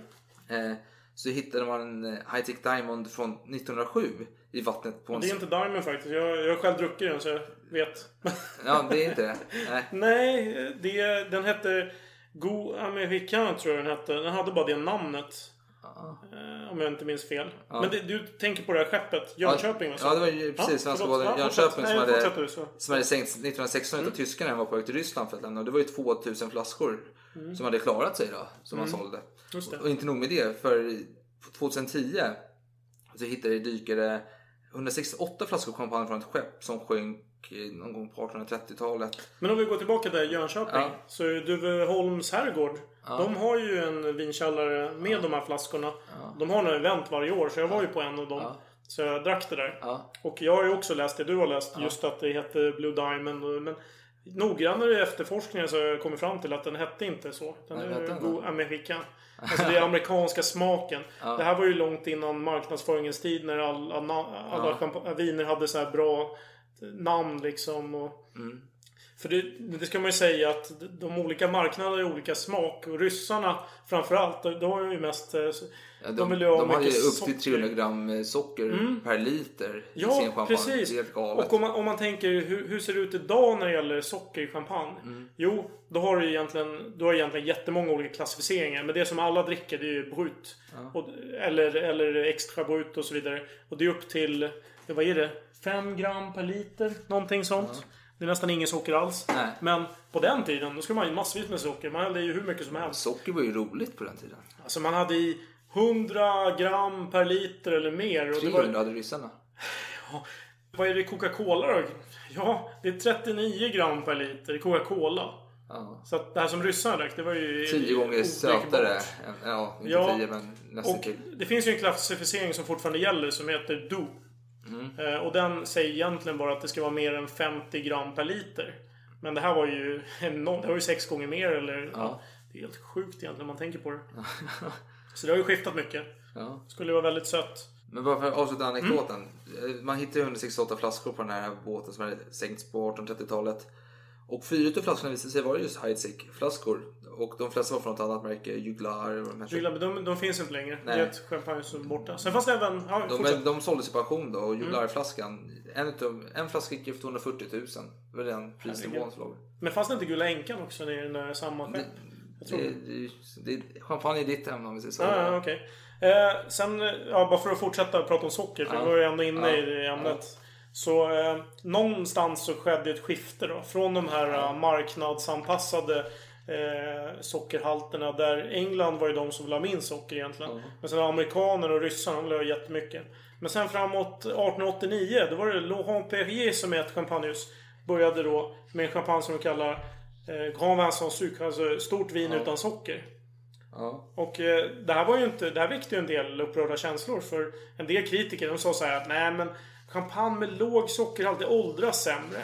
eh, så hittade man en eh, Heidsieck Diamond från 1907 i vattnet på en... Det är inte Diamond faktiskt. Jag, jag har själv druckit den så jag vet. (laughs) Ja, det är inte det. Nej. Nej, det, den hette Go American tror jag den hette. Den hade bara det namnet. Eh, om jag inte minns fel. Ja. Men det, du tänker på det här skeppet Jönköping? va? Ja, det var ju precis Ja, svenska Ja, Jönköping som hade, som hade sänkts 1916 Mm. tyskarna var på väg till Ryssland för att lämna. Och det var ju 2000 flaskor som hade klarat sig då, som man Mm. sålde. Just det. Och inte nog med det, för 2010 så hittade dykare 168 flaskor champagne från ett skepp som sjönk någon gång på 1830-talet. Men om vi går tillbaka där Jönköping. Ja. Så Duveholms herrgård. Ja. De har ju en vinkällare med de här flaskorna. De har några event varje år. Så jag var ju på en av dem. Så jag drack det där. Ja. Och jag har ju också läst det du har läst. Just att det heter Blue Diamond. Men noggrannare efterforskningar så har jag kommit fram till att den hette inte så. Den Nej, är God American. (laughs) Alltså det är amerikanska smaken. Ja. Det här var ju långt innan marknadsföringens tid när alla, alla Ja. champa- viner hade så här bra namn liksom. Och Mm. För det, det ska man ju säga att de olika marknaderna har olika smak. Och ryssarna framförallt, de har ju mest... eh, Ja, de, de vill ju de, ha har ju upp till 300 gram eh, socker per liter i sin Ja, champagne. precis. Det är galet. Och om man, om man tänker hur, hur ser det ut idag när det gäller socker i champagne? Mm. Jo, då har du egentligen, du har egentligen jättemånga olika klassificeringar. Men det som alla dricker det är ju brut. Och, eller, eller extra brut och så vidare. Och det är upp till, vad är det? 5 gram per liter? Någonting sånt. Det är nästan ingen socker alls. Nej. Men på den tiden, då skulle man i massvis med socker. Man hade ju hur mycket som helst. Socker var ju roligt på den tiden. Alltså man hade i 100 gram per liter eller mer. Och det var, 300 hade ryssarna. vad är det i Coca-Cola då? Ja, det är 39 gram per liter i Coca-Cola. Ja. Så att det här som ryssarna drack, det var ju... 10 gånger sötare. Ja, inte Ja, 10 men nästan Och till. det finns ju en klassificering som fortfarande gäller som heter DO. Mm. Eh, och den säger egentligen bara att det ska vara mer än 50 gram per liter. Men det här var ju (laughs) enormt. Det var ju sex gånger mer eller... Ja. Det är helt sjukt egentligen om man tänker på det. (laughs) Så det har ju skiftat mycket. Ja. Skulle vara väldigt sött. Men bara för att avsluta anekdoten. Mm. Eh, Man hittade ju 168 flaskor på den här båten som hade sänkts på 1830-talet. Och fyra av flaskorna visade sig vara just Heidsieck-flaskor. Och de flesta var från ett annat märke, Juglar. och de men de, finns inte längre. Nej. Det är ett champagne som är borta. Sen fanns det även... Ja, De, fortsätt. de såldes i pension då och Juglarflaskan. En, utav, en flaska gick ju för 240 000. Det var den prisnivån som låg. Men fanns det inte Gula Änkan också i den där samma skepp? Det, det, det, champagne är ditt ämne om vi säger så. Ja, okej. Eh, sen, ja, bara för att fortsätta prata om socker, för Ja. vi var ju ändå inne Ja. i det ämnet. Så eh, någonstans så skedde ett skifte då. Från de här eh, marknadsanpassade eh, sockerhalterna. Där England var ju de som ville ha minst socker egentligen. Men sen amerikaner och ryssarna ville ha jättemycket. Men sen framåt 1889, då var det Laurent Perrier som ett champagnehus. Började då med en champagne som de kallar eh, Grand Vin sans sucre, alltså stort vin utan socker. Ja. Och eh, det här var ju inte, det här väckte ju en del upprörda känslor. För en del kritiker de sa så här att nej men champagne med låg sockerhalt det åldras sämre.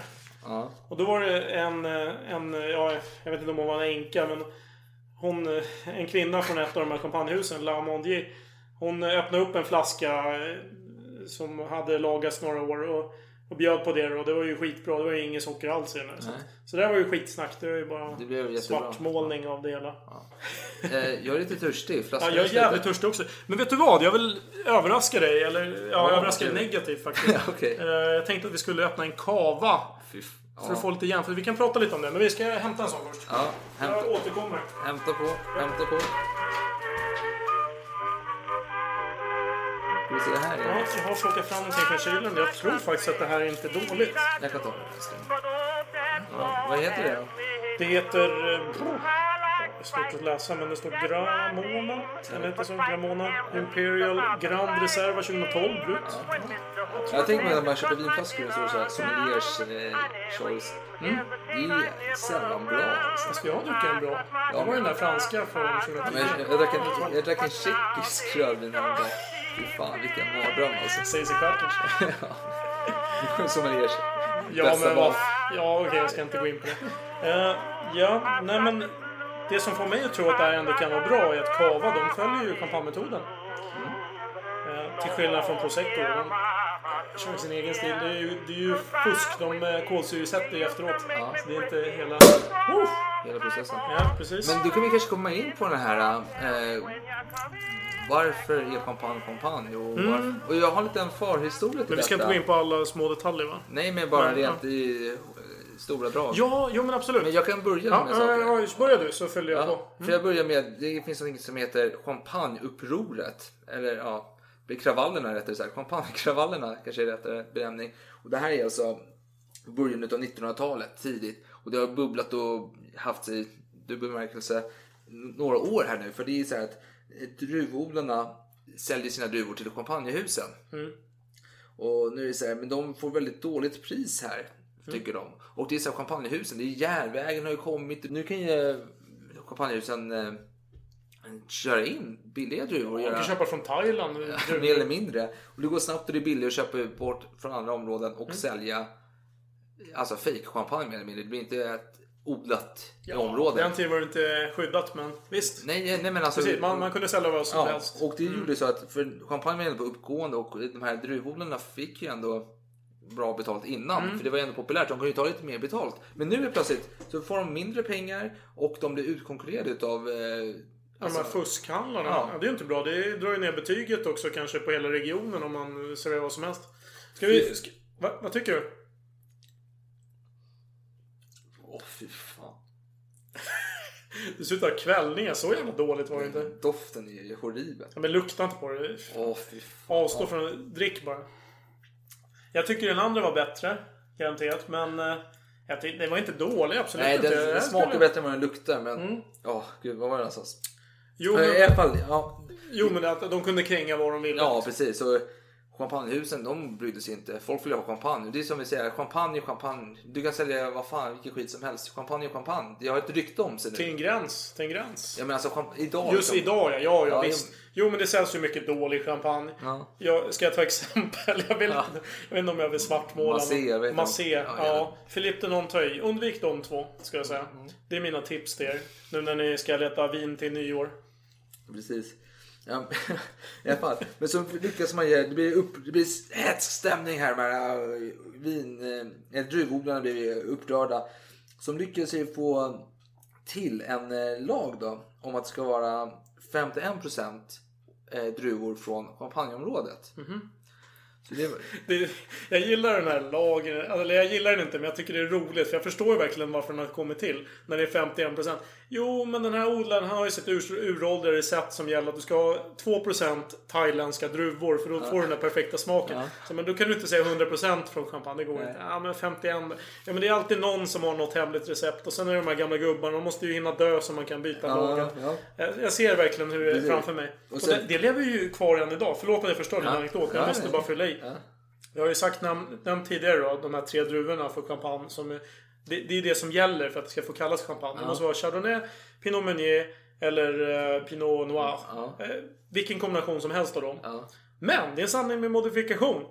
Ja. Och då var det en, eh, en, eh, ja jag vet inte om hon var en änka men hon, eh, en kvinna från ett av de här champagnehusen, La Mondier. Hon öppnade upp en flaska som hade lagats några år och, och bjöd på det och det var ju skitbra. Det var ju inget socker alls i den. Så, det var ju skitsnack. Det var ju bara Det blev jättebra. svartmålning av det hela. Eh, jag är lite törstig. Ja, jag är jävligt törstig också. Men vet du vad? Jag vill överraska dig. Eller ja, Ja, överraska dig negativt faktiskt. (laughs) Eh, Jag tänkte att vi skulle öppna en kava. Fy f- För att få lite jämfört. Vi kan prata lite om det. Men vi ska hämta en sån först. Ja, hämta, Jag återkommer. hämta på, hämta på. Ska vi se här Ja, jag har plockat fram någonting från kylen. Jag tror faktiskt att det här är inte dåligt. Jag kan ta det. Ja, vad heter det då? Det heter... eh, Att läsa men det står Gramona. Eller heter så? Gramona Imperial Grand Reserva 2012 Brut. Jag tänker mig när man köper vinflaskor och så är det sommeliers eh, choice. Mm. Det är sällan bra. Alltså. Jag dricker en bra. Det var den där franska från 2010. Men jag, drack en, jag drack en tjeckisk rödvin häromdagen. Fy fan vilken mardröm alltså. Säger sig själv kanske. sommeliers Ja, bästa men val. vad... Ja, okej, jag ska inte gå in på det. Eh, ja, nej men... Det som får mig att tro att det här ändå kan vara bra är att Cava, de följer ju champagnemetoden. Eh, till skillnad från Prosecco. De kör sin egen stil. Det är ju, det är ju fusk. De eh, kolsyresätter ju efteråt. Så det är inte hela... Oh! Hela processen. Ja, precis. Men då kan vi kanske komma in på den här... Eh, varför är champagne champagne? Och, varför, och jag har lite en förhistoria till Mm. Men vi ska inte detta. gå in på alla små detaljer va? Nej, men bara Nej, rent i eh, stora drag. Ja, jo men absolut. Men jag kan börja ja, med saker. ja, ja, börja du så följer jag Ja, på. för jag börjar med, det finns något som heter champagneupproret. Eller ja, kravallerna rättare sagt. Champagnekravallerna kanske är rättare benämning. Och det här är alltså början av 1900-talet, tidigt. Och det har bubblat och haft i dubbel bemärkelse några år här nu. För det är så här att druvodlarna säljer sina druvor till champagnehusen. Och nu är det så här, men de får väldigt dåligt pris här, tycker de. Och det är så här, champagnehusen, det är järnvägen har ju kommit. Nu kan ju eh, champagnehusen eh, köra in billiga druvor. och Du göra- kan köpa från Thailand. mer eller mindre. Och det går snabbt och det är billigt att köpa bort från andra områden och sälja alltså fake champagne mer eller mindre. Det blir inte ett odlat område. Den tiden var det inte skyddat men visst. Nej, nej men alltså. Precis, man, man kunde sälja vad som Ja, helst. och det gjorde så att för champagne var ändå på uppgående och de här druvodlarna fick ju ändå bra betalt innan. Mm. För det var ju ändå populärt. De kunde ju ta lite mer betalt. Men nu är plötsligt så får de mindre pengar och de blir utkonkurrerade utav eh, De här fuskhandlarna. Ja. Det är ju inte bra. Det drar ju ner betyget också kanske på hela regionen om man serverar vad som helst. Ska vi... Ska, va, vad tycker du? Åh fy fan. (laughs) Du ser ut att ha kvällningar. Så jävla dåligt var det inte. Doften är ju horribel. Ja, men lukta inte på det. Åh fy fan. Avstå från. Drick bara. Jag tycker den andra var bättre. Garanterat. Men eh, det var inte dålig. Absolut Nej, inte. den, den skulle- smakar bättre än vad den luktar. Men Mm. ja, gud vad var det någonstans? Jo, Ja, I men, alla fall, ja, jo, men att de kunde kränga vad de ville. ja precis. Så champagnehusen de brydde sig inte. Folk ville ha champagne. Det är som vi säger, champagne champagne. Du kan sälja vad fan, vilken skit som helst. Champagne är champagne. Det har ett rykte om sig nu. Till en gräns. Till en gräns. Ja men alltså idag. Just liksom- idag ja. Ja, ja, Ja, visst. Jo, men det säljs ju mycket dålig champagne. Ja. Jag, ska jag ta exempel? (laughs) Jag, vill, Ja. jag vet inte om jag vill svartmåla. Massé, jag vet. Massé, ja. ja. Philippe de Nontoy. Undvik de två, ska jag säga. Mm. Det är mina tips till er. Nu när ni ska leta vin till nyår. Precis. Ja, (laughs) I alla fall. Men så lyckas man ge, det blir, upp, det blir hätsk stämning här med äh, vin, äh, druvodlarna blir upprörda. Som lyckas ju få till en äh, lag då om att det ska vara 51% äh, druvor från champagneområdet. Så det, var- (laughs) Det, jag gillar den här lagen. Eller jag gillar den inte, men jag tycker det är roligt. För jag förstår ju verkligen varför den har kommit till. När det är 51%. Jo, men den här odlaren han har ju sitt ur, uråldriga recept som gäller att du ska ha 2% thailändska druvor. För då får du den där perfekta smaken. Så, men då kan du inte säga 100% från champagne. Det går inte. Ja, men 51. Ja, men det är alltid någon som har något hemligt recept. Och sen är det de här gamla gubbarna. De måste ju hinna dö så man kan byta lagen. ja. Jag, jag ser verkligen hur det är framför mig. Och sen- det, det lever ju kvar än idag. Förlåt att jag förstör din Ja. anekdot. Ja, Jag måste nej. bara fylla i. Jag har ju sagt namn, nämnt tidigare då, de här tre druvorna för champagne. Som är, det, det är det som gäller för att det ska få kallas champagne. Det måste vara Chardonnay, Pinot Meunier eller eh, Pinot Noir. Eh, vilken kombination som helst av dem. ja. Men det är en sanning med modifikation.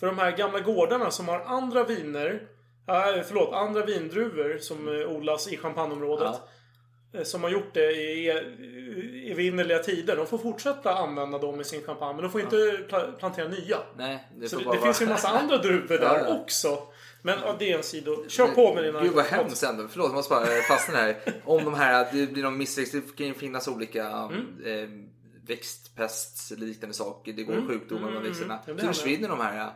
För de här gamla gårdarna som har andra viner. Äh, förlåt, andra vindruvor som odlas i champagneområdet. Som har gjort det i i evinnerliga tider. De får fortsätta använda dem i sin champagne. Men de får inte pla- plantera nya. Nej, det Så det, det finns ju en massa andra druvor (laughs) där Ja, ja. också. Men ja, det en sido. Kör på med dina... Gud vad hemskt ändå. Förlåt, jag måste bara fastna här. Om de här, det blir någon missväxt. Det kan ju finnas olika Mm. eh, växtpestliknande saker. Det går sjukdomar med växterna. Mm, Så försvinner de här.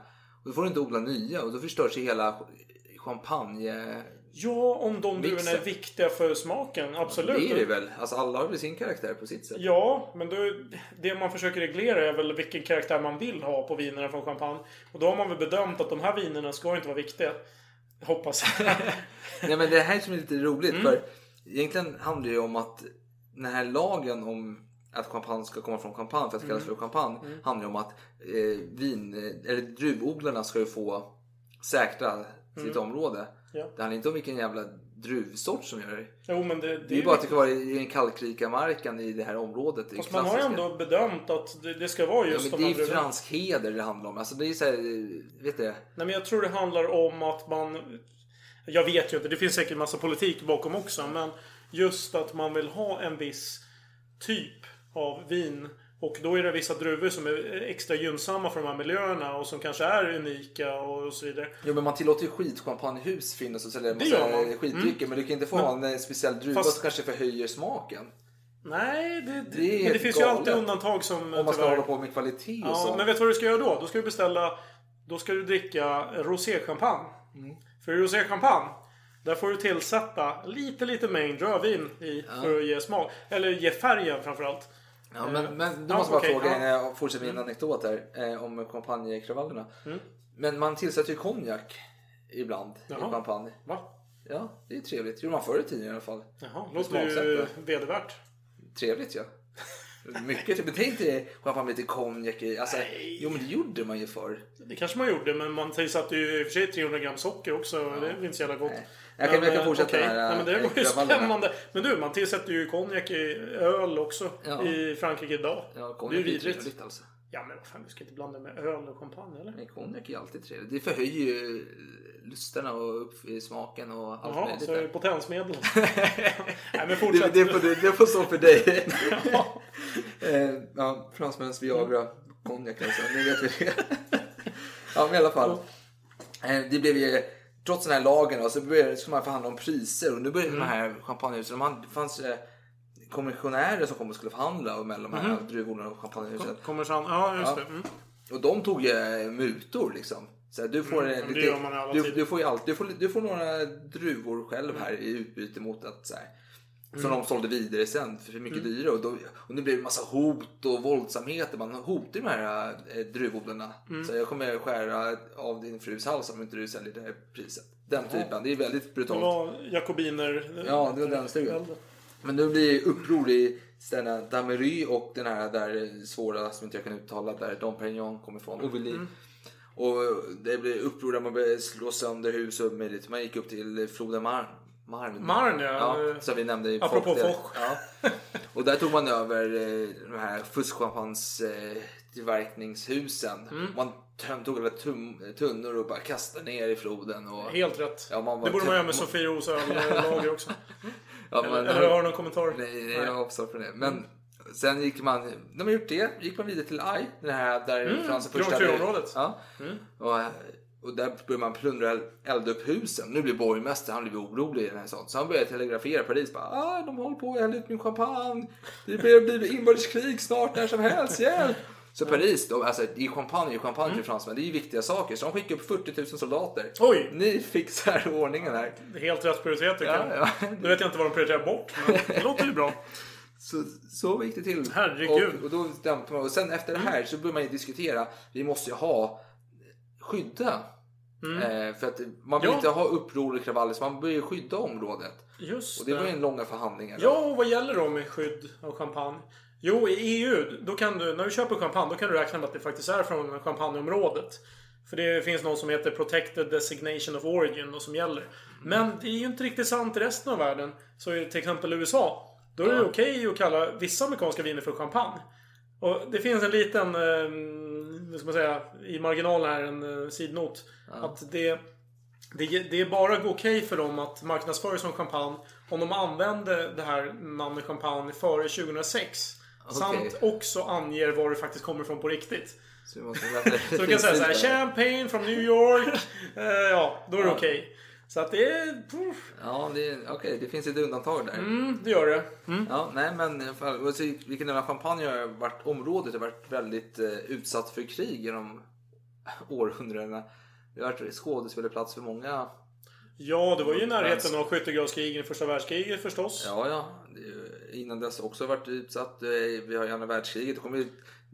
Och då får du inte odla nya och då förstörs ju hela champagne... Ja, om de druvorna är viktiga för smaken. Absolut. Det är det väl. Alltså alla har väl sin karaktär på sitt sätt. Ja, men då, det man försöker reglera är väl vilken karaktär man vill ha på vinerna från champagne. Och då har man väl bedömt att de här vinerna ska inte vara viktiga. Hoppas jag. (laughs) Nej men det här som är lite roligt Mm. för egentligen handlar det ju om att den här lagen om att champagne ska komma från champagne för att det kallas Mm. för champagne handlar om att eh, vin, eller druvodlarna ska ju få säkra sitt område. Ja. Det handlar inte om vilken jävla druvsort som gör det. Jo, men det, det, Det är ju bara att det ska vara i den kalkrika marken i det här området. Det Fast man har ju ändå bedömt att det, det ska vara Ja, just men de det är ju fransk heder det handlar om. Alltså det är så här, vet du? Nej, men jag tror det handlar om att man... Jag vet ju inte, det finns säkert massa politik bakom också. Men just att man vill ha en viss typ av vin. Och då är det vissa druvor som är extra gynnsamma för de här miljöerna och som kanske är unika och så vidare. Jo men man tillåter ju skitchampagnehus finnas och gör massa man. Mm. skitdrycker. Men du kan inte få ha en eh, speciell druva Fast- som kanske förhöjer smaken. Nej, det, det, Det men det finns ju galet. alltid undantag som Om man ska tyvärr- hålla på med kvalitet och Ja, så. men vet du vad du ska göra då? Då ska du beställa... Då ska du dricka roséchampagne. För i roséchampagne, där får du tillsätta lite, lite mängd rödvin i för att ge smak. Eller ge färgen framförallt. Ja, men, men då Ja, måste bara okej, fråga innan jag fortsätter min anekdot här eh, om champagnekravallerna. Men man tillsätter ju konjak ibland i Jaha. champagne. Va? Ja, det är trevligt. gjorde man förr i tiden i alla fall. Jaha, låter ju vedervärt. Trevligt ja. Mycket. Men tänk dig champagne med lite konjak i. Alltså, jo men det gjorde man ju förr. Det kanske man gjorde, men man tillsatte ju i och för sig 300 gram socker också. Det är inte så jävla gott. Nej. Jag kan- jag kan fortsätta den här, Nej, men det var ju spännande. Men du, man tillsätter ju konjak i öl också. Ja. I Frankrike idag. Ja, det är ju vidrigt. alltså. Ja, men vad fan, du ska inte blanda med öl och champagne, eller? Men konjak är ju alltid trevligt. Det förhöjer ju lusterna och upp smaken och allt Jaha, möjligt. så är det potensmedel. (laughs) Nej, men Det, fortsätt. det, får, det får stå för dig. (laughs) (laughs) eh, ja, fransmäns Viagra, konjak alltså. Nu vet vi det. ja, men i alla fall. Eh, Det blev ju, trots den här lagen då, så började, skulle man förhandla om priser och nu började de här champagnehusen, det fanns kommissionärer som kom och skulle förhandla mellan de här druvorna och champagnehusen. Kommer sen, ja just Ja. det. Mm. Och de tog ju eh, mutor liksom. Så du får Mm, eh, det lite, du, du får allt, du får, du får några druvor själv här i utbyte mot att så här, som Mm. de sålde vidare sen för mycket dyrare. Och, då, och nu blev det massa hot och våldsamheter. Man hotar de här eh, druvodlarna. Mm. Så jag kommer skära av din frus hals om inte du säljer det här priset. Den typen. Det är väldigt Det brutalt. var jakobiner. Ja, det var den stugan. Men nu blir det uppror i städerna Damery och den här där svåra som inte jag kan uttala där Dom Perignon kommer ifrån. Ovilly. Mm. Och det blir uppror där man började slå sönder hus och möjligt. Man gick upp till floden Marne. Marne, Marne, ja. ja. Som vi nämnde i Apropå. Foch. Ja. Och där tog man över eh, de här fuskchampans eh. Mm. Man tog tum- tunnor och bara kastade ner i floden. Och, Helt rätt. Ja, det borde man göra med man- Sofiero öllager också. (laughs) Ja, eller, men- eller har du någon kommentar? Nej, nej, jag har avstått från det. Men sen gick man, när man gjort det, gick man vidare till Ai, den här där Mm, Frans Grand första... Cru-området. Ja. Mm. Och, och där började man plundra och elda upp husen. Nu blir borgmästaren, han blev orolig i den här sånt. Så han började telegrafera Paris. Bara, ah, de håller på att elda ut min champagne. Det blir bli inbördeskrig snart när som helst. Hjälp! Så Paris, då, alltså, i champagne, i champagne Mm. till fransmän, det är ju viktiga saker. Så de skickade upp 40 000 soldater. Oj! Ni fixar ordningen här. Det är helt rätt prioritet tycker Ja, jag. ja. Nu vet jag inte vad de prioriterar bort, men det låter ju bra. Så, så gick det till. Herregud. Och, och, då dämpade man. och sen efter det här så började man ju diskutera. Vi måste ju ha skydda. Eh, för att man vill Mm. Ja. inte ha uppror och kravaller så man börjar skydda området. Just Och det var ju en långa förhandlingar. Ja, och vad gäller då med skydd av champagne? Jo, i EU, då kan du, när du köper champagne, då kan du räkna med att det faktiskt är från champagneområdet. För det finns något som heter Protected Designation of Origin och som gäller. Men det är ju inte riktigt sant i resten av världen. Så i till exempel USA, då är det okej att kalla vissa amerikanska viner för champagne. Och det finns en liten, eh, ska man säga, i marginalen här, en eh, sidnot. Att det, det, det är bara okej för dem att marknadsföra som champagne om de använder det här namnet champagne före 2006. Samt också anger var det faktiskt kommer ifrån på riktigt. Så, (laughs) Så du kan säga så här, (laughs) champagne from New York. (laughs) Eh, ja, då är det okej. Så att det är... puff. Ja, okej, det finns ett undantag där. Mm, det gör det. Ja, nej men och så, vi kan nämna champagne har varit, området har varit väldigt eh, utsatt för krig genom århundradena. Det har varit skådespelarplats för många Ja, det var ju i närheten av skyttegravskrigen i första världskriget förstås. Ja, ja. Innan dess också varit utsatt. Eh, Vi har ju andra världskriget. Då kom ju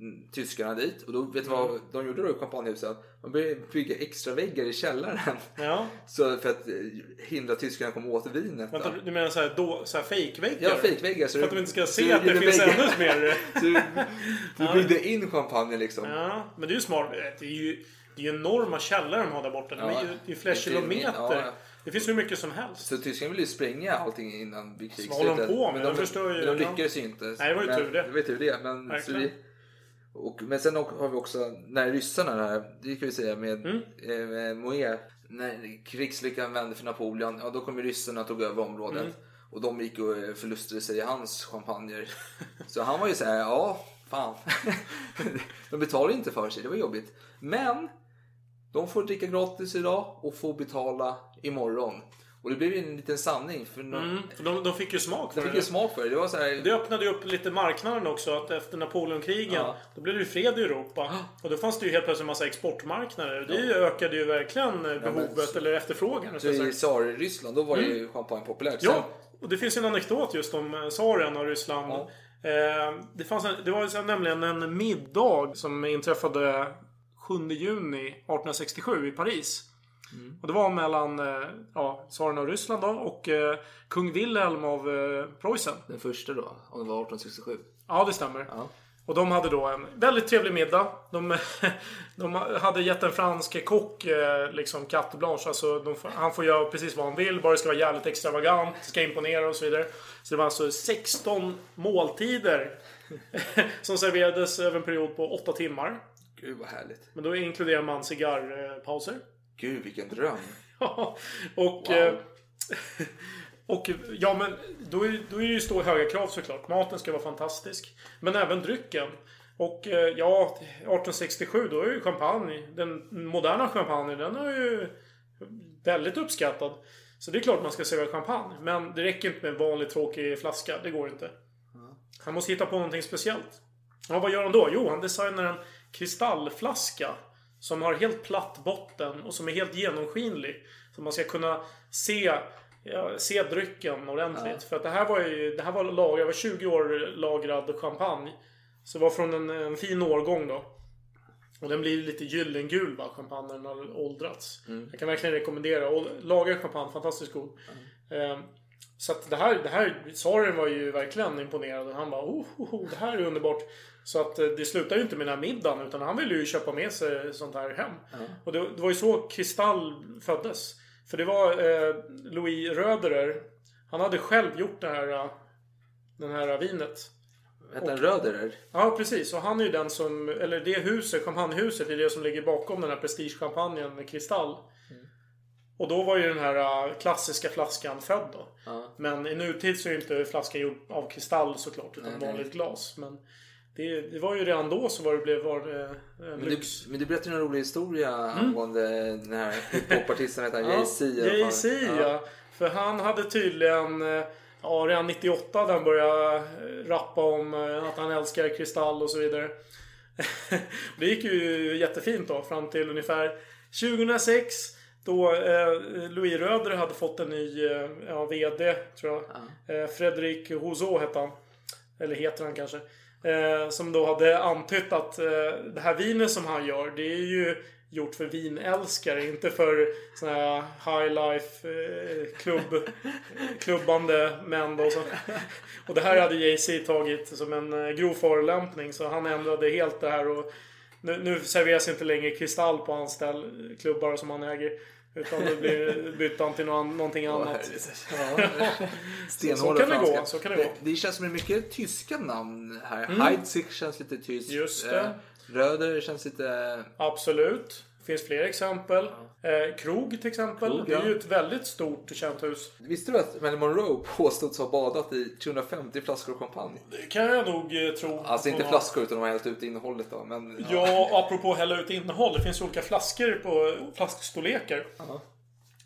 mm, tyskarna dit. Och då vet du vad de gjorde då i champagnehuset? De började bygga extra väggar i källaren. Ja. (laughs) Så för att eh, hindra tyskarna att komma åt vinet. Vänta, du menar såhär, då, såhär fejkväggar? Ja, fejkväggar. så För att de inte ska så se du att det finns väggar. ännu mer. (laughs) Så du, du byggde in champagne liksom. Ja, men det är ju smart. Det är ju, det är ju enorma källare de har där borta. De är Ja. ju, det är ju flera kilometer. ja. Det finns hur mycket som helst. Så tyskarna ville ju spränga allting innan vid vad håller de på med? Men De förstör ju- men de lyckades ju inte. Nej, det var ju men, tur det. Det var ju tur det. Men, så Verkligen. vi, och, men sen har vi också, när ryssarna där, det kan vi säga med, Mm. eh, med Moët, när krigslyckan vände för Napoleon, ja då kom ju ryssarna och tog över området. Mm. Och de gick och eh, förlustade sig i hans champagner. Så han var ju så här, ja, fan. (laughs) de betalade inte för sig, det var jobbigt. Men de får dricka gratis idag och får betala imorgon. Och det blev ju en liten sanning. För någon, Mm, för de, de fick ju smak för de fick det. ju smak för det. Det var så här, Det öppnade ju upp lite marknaden också. Att efter Napoleonkrigen, Ja. då blev det ju fred i Europa. Och då fanns det ju helt plötsligt en massa exportmarknader. Det ökade ju verkligen eh, behovet, eller efterfrågan. så rättare i tsar-Ryssland, då var ju champagne populärt. Mm. Ja, och det finns ju en anekdot just om eh, tsaren och Ryssland. Ja. Eh, det, fanns en, det var nämligen en middag som inträffade 7 juni 1867 i Paris. Mm. Och det var mellan eh, ja, tsaren av Ryssland då och eh, kung Wilhelm av eh, Preussen. Den första då, om det var 1867. Ja, det stämmer. Ja. Och de hade då en väldigt trevlig middag. De, (laughs) de hade gett en fransk kock eh, liksom carte blanche. Alltså de, han får göra precis vad han vill. Bara det ska vara jävligt extravagant. Ska imponera och så vidare. Så det var alltså 16 måltider. (laughs) som serverades över en period på 8 timmar. Gud vad härligt. Men då inkluderar man cigarrpauser. Gud vilken dröm. (laughs) och, Wow. eh, (laughs) och ja, men då är, då är det ju stor höga krav såklart. Maten ska vara fantastisk. Men även drycken. Och eh, ja, 1867 då är ju champagne, den moderna champagne, den är ju väldigt uppskattad. Så det är klart man ska servera champagne. Men det räcker inte med en vanlig tråkig flaska. Det går inte. Han måste hitta på någonting speciellt. Ja, vad gör han då? Jo, han designar en kristallflaska. Som har helt platt botten och som är helt genomskinlig. Så man ska kunna se, ja, se drycken ordentligt. För att det här var ju, det här var lagrad, det var 20 år lagrad champagne. Så det var från en, en fin årgång då. Och den blir lite gyllengul va, champagnen har åldrats. Jag kan verkligen rekommendera. Och lagrad champagne, fantastiskt god. Eh, så att det här, det här, tsaren var ju verkligen imponerad. Han bara oh, oh, oh, det här är underbart. Så att eh, det slutar ju inte med den här middagen utan han ville ju köpa med sig sånt här hem. Och det, det var ju så Kristall föddes. För det var eh, Louis Röderer. Han hade själv gjort det här, eh, den här vinet. Hette den Röderer? Ja, precis. Och han är ju den som, eller det huset, champagnehuset, är det som ligger bakom den här prestigechampagnen med kristall. Och då var ju den här äh, klassiska flaskan född då. Men i nutid så är ju inte flaskan gjord av kristall såklart, utan Nej, nej. vanligt glas. Men det, det var ju redan då så var det blev var det en Men lyx. du, men du berättade en rolig historia angående den här hiphopartisten, heter han Ja, Jay-Z? Jay-Z ja. För han hade tydligen, eh, ja redan 98 där han började eh, rappa om eh, att han älskar kristall och så vidare. (laughs) det gick ju jättefint då fram till ungefär 2006. Då eh, Louis Röder hade fått en ny eh, ja, VD, tror jag. Eh, Fredrik Rousseau hette han. Eller heter han kanske. Eh, som då hade antytt att eh, det här vinet som han gör, det är ju gjort för vinälskare, inte för såna här high life eh, klubb, klubbande män då. Så. Och det här hade Jay-Z tagit som en eh, grov förolämpning, så han ändrade helt det här och nu, nu serveras inte längre kristall på hans ställ, klubbar som han äger. Utan nu blir bytte han till någon, någonting annat. Ja. (laughs) Så, så kan det gå. franska. Så kan det gå. Det, det känns som det är mycket tyska namn här. Mm. Heidsieck känns lite tyskt. Just det. Eh, Röder känns lite... Absolut. Det finns fler exempel. Eh, Krog till exempel. Krog, det är ja. ju ett väldigt stort och känt hus. Visste du att Marilyn Monroe påstods ha badat i 350 flaskor champagne? Det kan jag nog eh, tro. Alltså inte flaskor utan de har hällt ut innehållet då. Men, Ja, apropå hälla ut innehåll. Det finns olika flaskor på flaskstorlekar.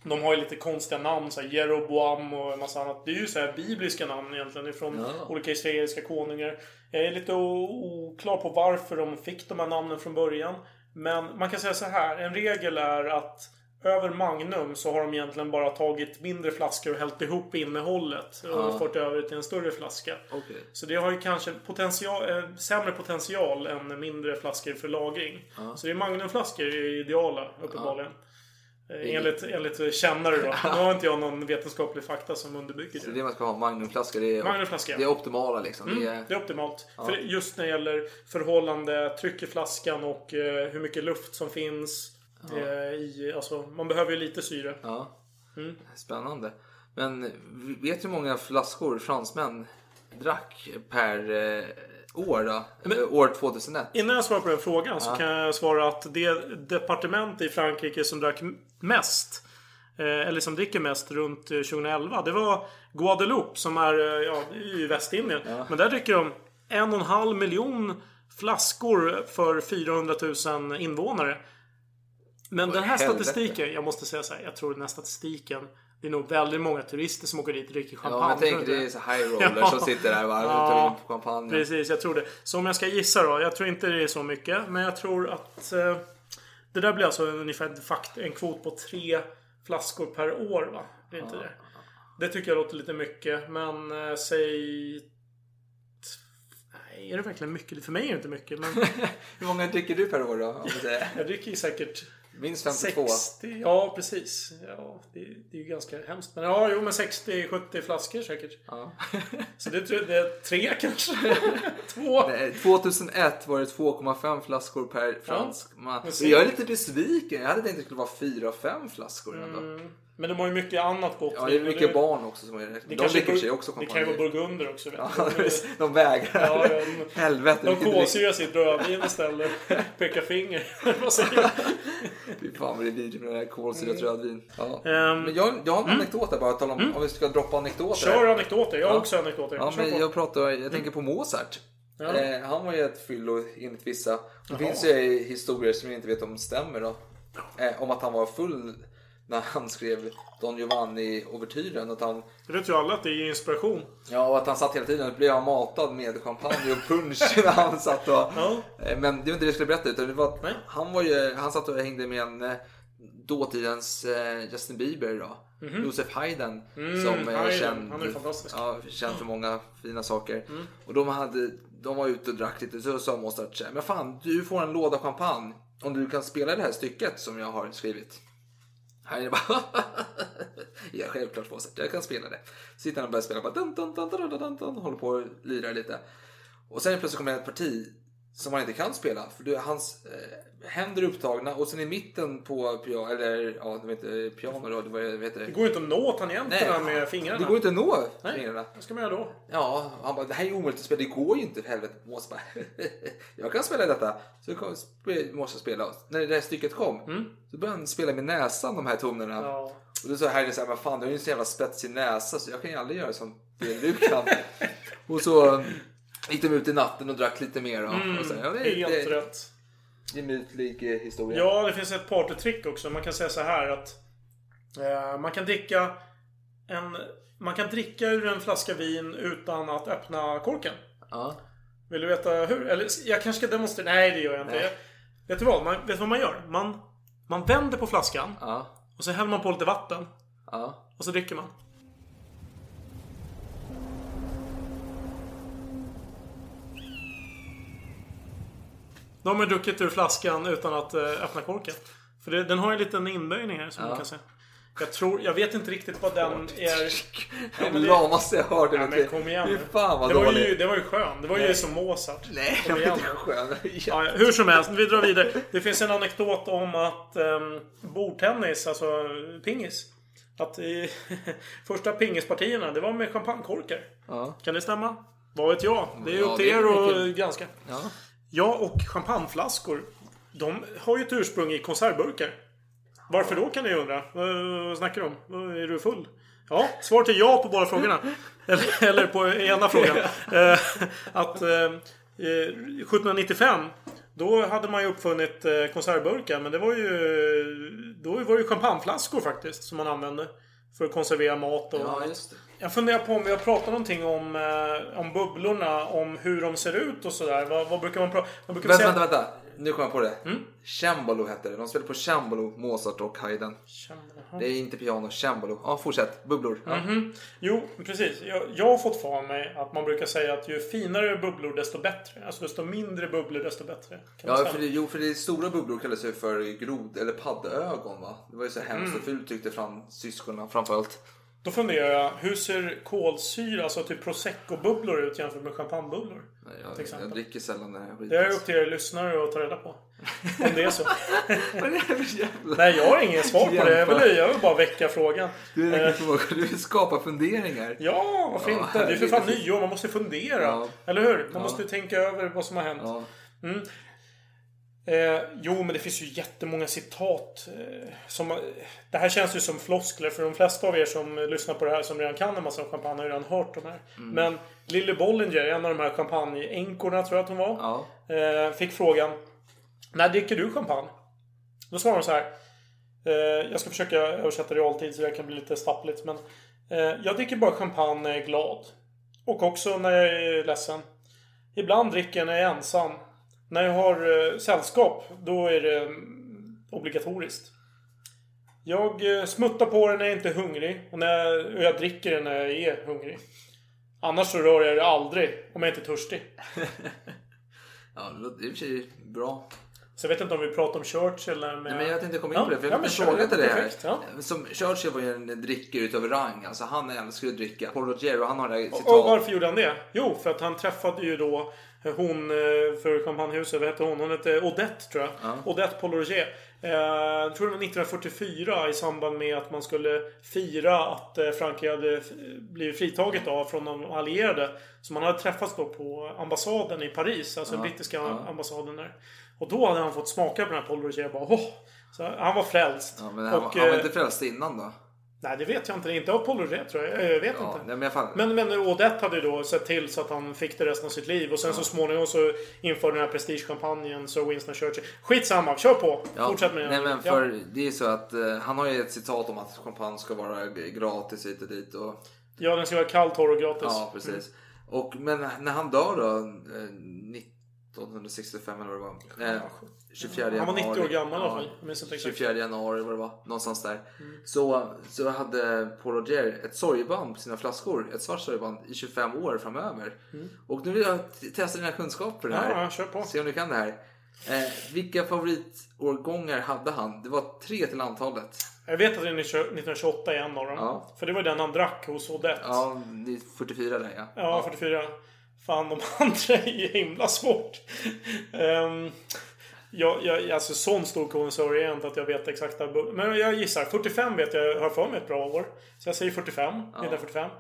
De har ju lite konstiga namn, så här Jeroboam och en massa annat. Det är ju så här bibliska namn egentligen ifrån Ja. olika israeliska konungar. Jag är lite oklar på varför de fick de här namnen från början. Men man kan säga så här. En regel är att över Magnum så har de egentligen bara tagit mindre flaskor och hällt ihop innehållet och Ja. fört över till en större flaska. Okej. Så det har ju kanske potential, eh, sämre potential än mindre flaskor för lagring. Så det är Magnumflaskor är ideala uppenbarligen. Eh, Enligt, enligt kännare då. (laughs) Nu har inte jag någon vetenskaplig fakta som underbygger Så det det. man ska ha, Magnumflaskor, det är, Magnumflaska. det är optimala liksom. Det är, Mm, det är optimalt. För just när det gäller förhållande tryck i flaskan och eh, hur mycket luft som finns. Eh, i, alltså, man behöver ju lite syre. ja. Mm. Spännande. Men vet du hur många flaskor fransmän drack per eh, år då? Eh, år 2001? Innan jag svarar på den frågan så Ja. kan jag svara att det departement i Frankrike som drack mest eh, eller som dricker mest runt eh, 2011 Det var Guadeloupe som är, eh, ja, ju Västindien. Men där dricker de en och en halv miljon flaskor för 400 000 invånare. Men den här helvete. statistiken, jag måste säga så här, jag tror den här statistiken Det är nog väldigt många turister som åker dit och dricker champagne. Ja, men du det är så high rollers (laughs) som sitter där och tar in champagne. Precis, jag tror det. Så om jag ska gissa då. Jag tror inte det är så mycket. Men jag tror att eh, det där blir alltså ungefär en kvot på tre flaskor per år va? Det är inte det. Det tycker jag låter lite mycket. Men eh, säg... Nej, är det verkligen mycket? För mig är det inte mycket. Men (laughs) Hur många dricker du per år då? Jag dricker säkert Minst 52. 60. Ja, precis. Ja, det, det är ju ganska hemskt. Men ja, jo, men 60-70 flaskor säkert. Ja. (laughs) Så det, det är tre kanske? (laughs) Två? Nej, 2001 var det 2,5 flaskor per fransk man. Och se- Jag är lite besviken. Jag hade tänkt att det skulle vara 4-5 flaskor ändå. Mm. Men de har ju mycket annat gott. Ja, det är mycket barn också som är det. Det De dricker sig också Det kan ju vara champagne. burgunder också. Vet Ja, du. (laughs) de vägrar. Ja, de- Helvete. De kolsyrar sitt rödvin istället. Pekar finger. Fan vad det är vidrigt med det här kolsyrat rödvin. Ja. Ehm, Men jag, jag har en anekdot där bara. Tala om, Om vi ska droppa anekdoter. Kör här. anekdoter. Jag har Ja. också anekdoter. Ja, men jag pratar, jag tänker på Mozart. Ja. Eh, han var ju ett fyllo enligt vissa. Det finns ju historier som jag inte vet om stämmer då. Eh, om att han var full när han skrev Don Giovanni-ouvertyren. Att han, Det vet ju alla att det ger inspiration. ja, och att han satt hela tiden och blev matad med champagne och punsch (laughs) när han satt och... Ja. Eh, Men det var inte det jag skulle berätta utan det var att han var ju, han satt och hängde med en eh, dåtidens eh, Justin Bieber då. Josef Haydn som är. Mm, Haydn. känd, Han är ja, känd för många fina saker. Och de, hade, de var ute och drack lite så sa Mozart men fan du får en låda champagne om du kan spela det här stycket som jag har skrivit. Haydn bara (laughs) Ja självklart Mozart, jag kan spela det. Så Sitter han och börjar spela bara dun, dun, dun, dun, dun, dun, dun, håller på och lirar lite. Och sen plötsligt kommer det ett parti som han inte kan spela. För det, hans eh, händer är upptagna och sen i mitten på piano, eller ja, det var inte piano då, vad heter det? Det går ju inte att nå tangenterna med fingrarna. Det går inte att nå Nej. fingrarna. Vad ska man göra då? Ja, han bara, det här är omöjligt att spela, det går ju inte för helvete. Måste bara, (laughs) jag kan spela detta. Så kom, spe- måste spela. När det här stycket kom, så började han spela med näsan de här tonerna. Ja. Och då sa Harry så här, men fan du har ju en så jävla spetsig näsa så jag kan ju aldrig göra som det du kan. (laughs) och så gick de ut i natten och drack lite mer. Och, och så, ja, det, Helt det, rätt. gemytlig eh, historia. Ja, det finns ett partytrick också. Man kan säga så här att eh, man kan dricka en... Man kan dricka ur en flaska vin utan att öppna korken. Ja. Vill du veta hur? Eller jag kanske ska demonstrera? Nej, det gör jag inte. Jag, vet du vad? Man, vet du vad man gör? Man, man vänder på flaskan Ja. och så häller man på lite vatten. Ja. Och så dricker man. Då har man druckit ur flaskan utan att eh, öppna korken. För det, den har en liten inböjning här som Ja. man kan se. Jag tror, jag vet inte riktigt vad den är. Det men det- lamaste jag hört. Ja, men kom igen nu. fan vad Det var, ju, det var ju skön. Det var ju som Mozart. Nej, Kom igen är inte skön. Ja, ja, hur som helst, vi drar vidare. Det finns en anekdot om att um, bordtennis, alltså pingis. Att i (laughs) första pingispartierna, det var med champagnekorkar. Ja. Kan det stämma? Vad vet jag? Det är Ja, upp till det är er att granska. Ja. Ja, och champagneflaskor. De har ju ett ursprung i konservburkar. Varför då kan ni undra? Vad snackar du om? Är du full? Ja, svaret är ja på båda frågorna. (laughs) Eller, eller på ena frågan. Eh, att eh, eh, 1795 då hade man ju uppfunnit eh, konservburkar. Men det var ju... Då var det ju champagneflaskor faktiskt som man använde. För att konservera mat och Ja, just det. Jag funderar på om vi har pratat någonting om, eh, om bubblorna, om hur de ser ut och sådär. Vad, vad brukar man prata brukar Vänta, säga... vänta, vänta. Nu kom jag på det. Cembalo hette det. De spelade på cembalo, Mozart och Haydn. Det är inte piano, cembalo. Ja, fortsätt. Bubblor. Ja. Jo, precis. Jag, jag har fått för mig att man brukar säga att ju finare bubblor desto bättre. Alltså desto mindre bubblor desto bättre. Kan Ja, för det, jo, för det stora bubblor kallas ju för grod eller paddögon va? Det var ju så hemskt och fult tyckte fram syskonen framförallt. Då funderar jag, hur ser kolsyra, alltså typ prosecco-bubblor ut jämfört med champagnebubblor? Till Jag, jag dricker sällan den här skiten. Det är upp till er lyssnare att ta reda på. Om det är så. (laughs) Vad är det här för jävla... Nej, jag har ingen svar på det. Jag vill, jag vill bara väcka frågan. Du, Eh, du vill skapa funderingar. Ja, varför Ja, inte? Det är för fan nyår. Man måste fundera. Ja. Eller hur? Man Ja. måste tänka över vad som har hänt. Ja. Eh, jo, men det finns ju jättemånga citat. Eh, som, eh, det här känns ju som floskler för de flesta av er som lyssnar på det här som redan kan en massa champagne har ju redan hört de här. Mm. Men Lily Bollinger, en av de här champagneänkorna tror jag att hon var. Ja. Eh, fick frågan När dricker du champagne? Då svarade hon så här. Eh, jag ska försöka översätta realtid så det kan bli lite stappligt. Men eh, jag dricker bara champagne när jag är glad. Och också när jag är ledsen. Ibland dricker jag när jag är ensam. När jag har eh, sällskap, då är det mm, obligatoriskt. Jag eh, smuttar på den när jag inte är hungrig. Och, när jag, och jag dricker den när jag är hungrig. Annars så rör jag det aldrig om jag inte är törstig. (laughs) Ja, det låter i och för sig bra. Så jag vet inte om vi pratar om Churchill eller med... Nej, men jag tänkte komma in Ja, på det, för ja, jag har kör. en fråga till det här. Perfekt, ja. Som Churchill var ju en drickare utav rang. Alltså han älskar ju att dricka. Paul Rogero, han har det här citat. Och varför gjorde han det? Jo, för att han träffade ju då hon eh, för champagnehuset, vad hette hon? Hon hette Odette tror jag. Ja. Odette Pollorget. Eh, jag tror det var 1944 i samband med att man skulle fira att eh, Frankrike hade f- blivit fritaget av från de allierade. Så man hade träffats då på ambassaden i Paris, alltså Ja, brittiska ja. ambassaden där. Och då hade han fått smaka på den här Paul Roger och bara åh! Så han var frälst. Ja, men han, och, han var eh, inte frälst innan då? Nej, det vet jag inte. Inte av Paul Roger tror jag. Jag vet Ja, inte. nej, men fall. Men, men Odette hade ju då sett till så att han fick det resten av sitt liv. Och sen så småningom så införde den här prestigekampanjen Sir Winston Churchill. Skitsamma, kör på! Ja, Fortsätt med Nej men Ja. för det är så att eh, han har ju ett citat om att champagne ska vara gratis hit och dit. Och, Ja, den ska vara kall, torr och gratis. ja, precis. Och, men när han dör då, eh, 1965 eller vad det var. Eh, 24 januari. Han var 90 år gammal i alla Ja, fall. Jag minns inte exakt. 24 januari vad det var, någonstans där. Mm. Så, så hade Paul Roger ett sorgeband på sina flaskor, ett svart sorgeband, i 25 år framöver. Och nu vill jag testa dina kunskaper här. Mm. Ja, ja, kör på. Se om du kan det här. Eh, vilka favoritårgångar hade han? Det var tre till antalet. Jag vet att det är 1928 är en av dem. Ja. För det var den han drack hos Odette. Ja, det är 44 där ja. Ja, 44. Fan, de (laughs) andra är ju himla svårt. um, jag, jag, alltså sån stor inte att jag vet exakt. Men jag gissar. 45 vet jag har för mig ett bra år. Så jag säger 45. 1945.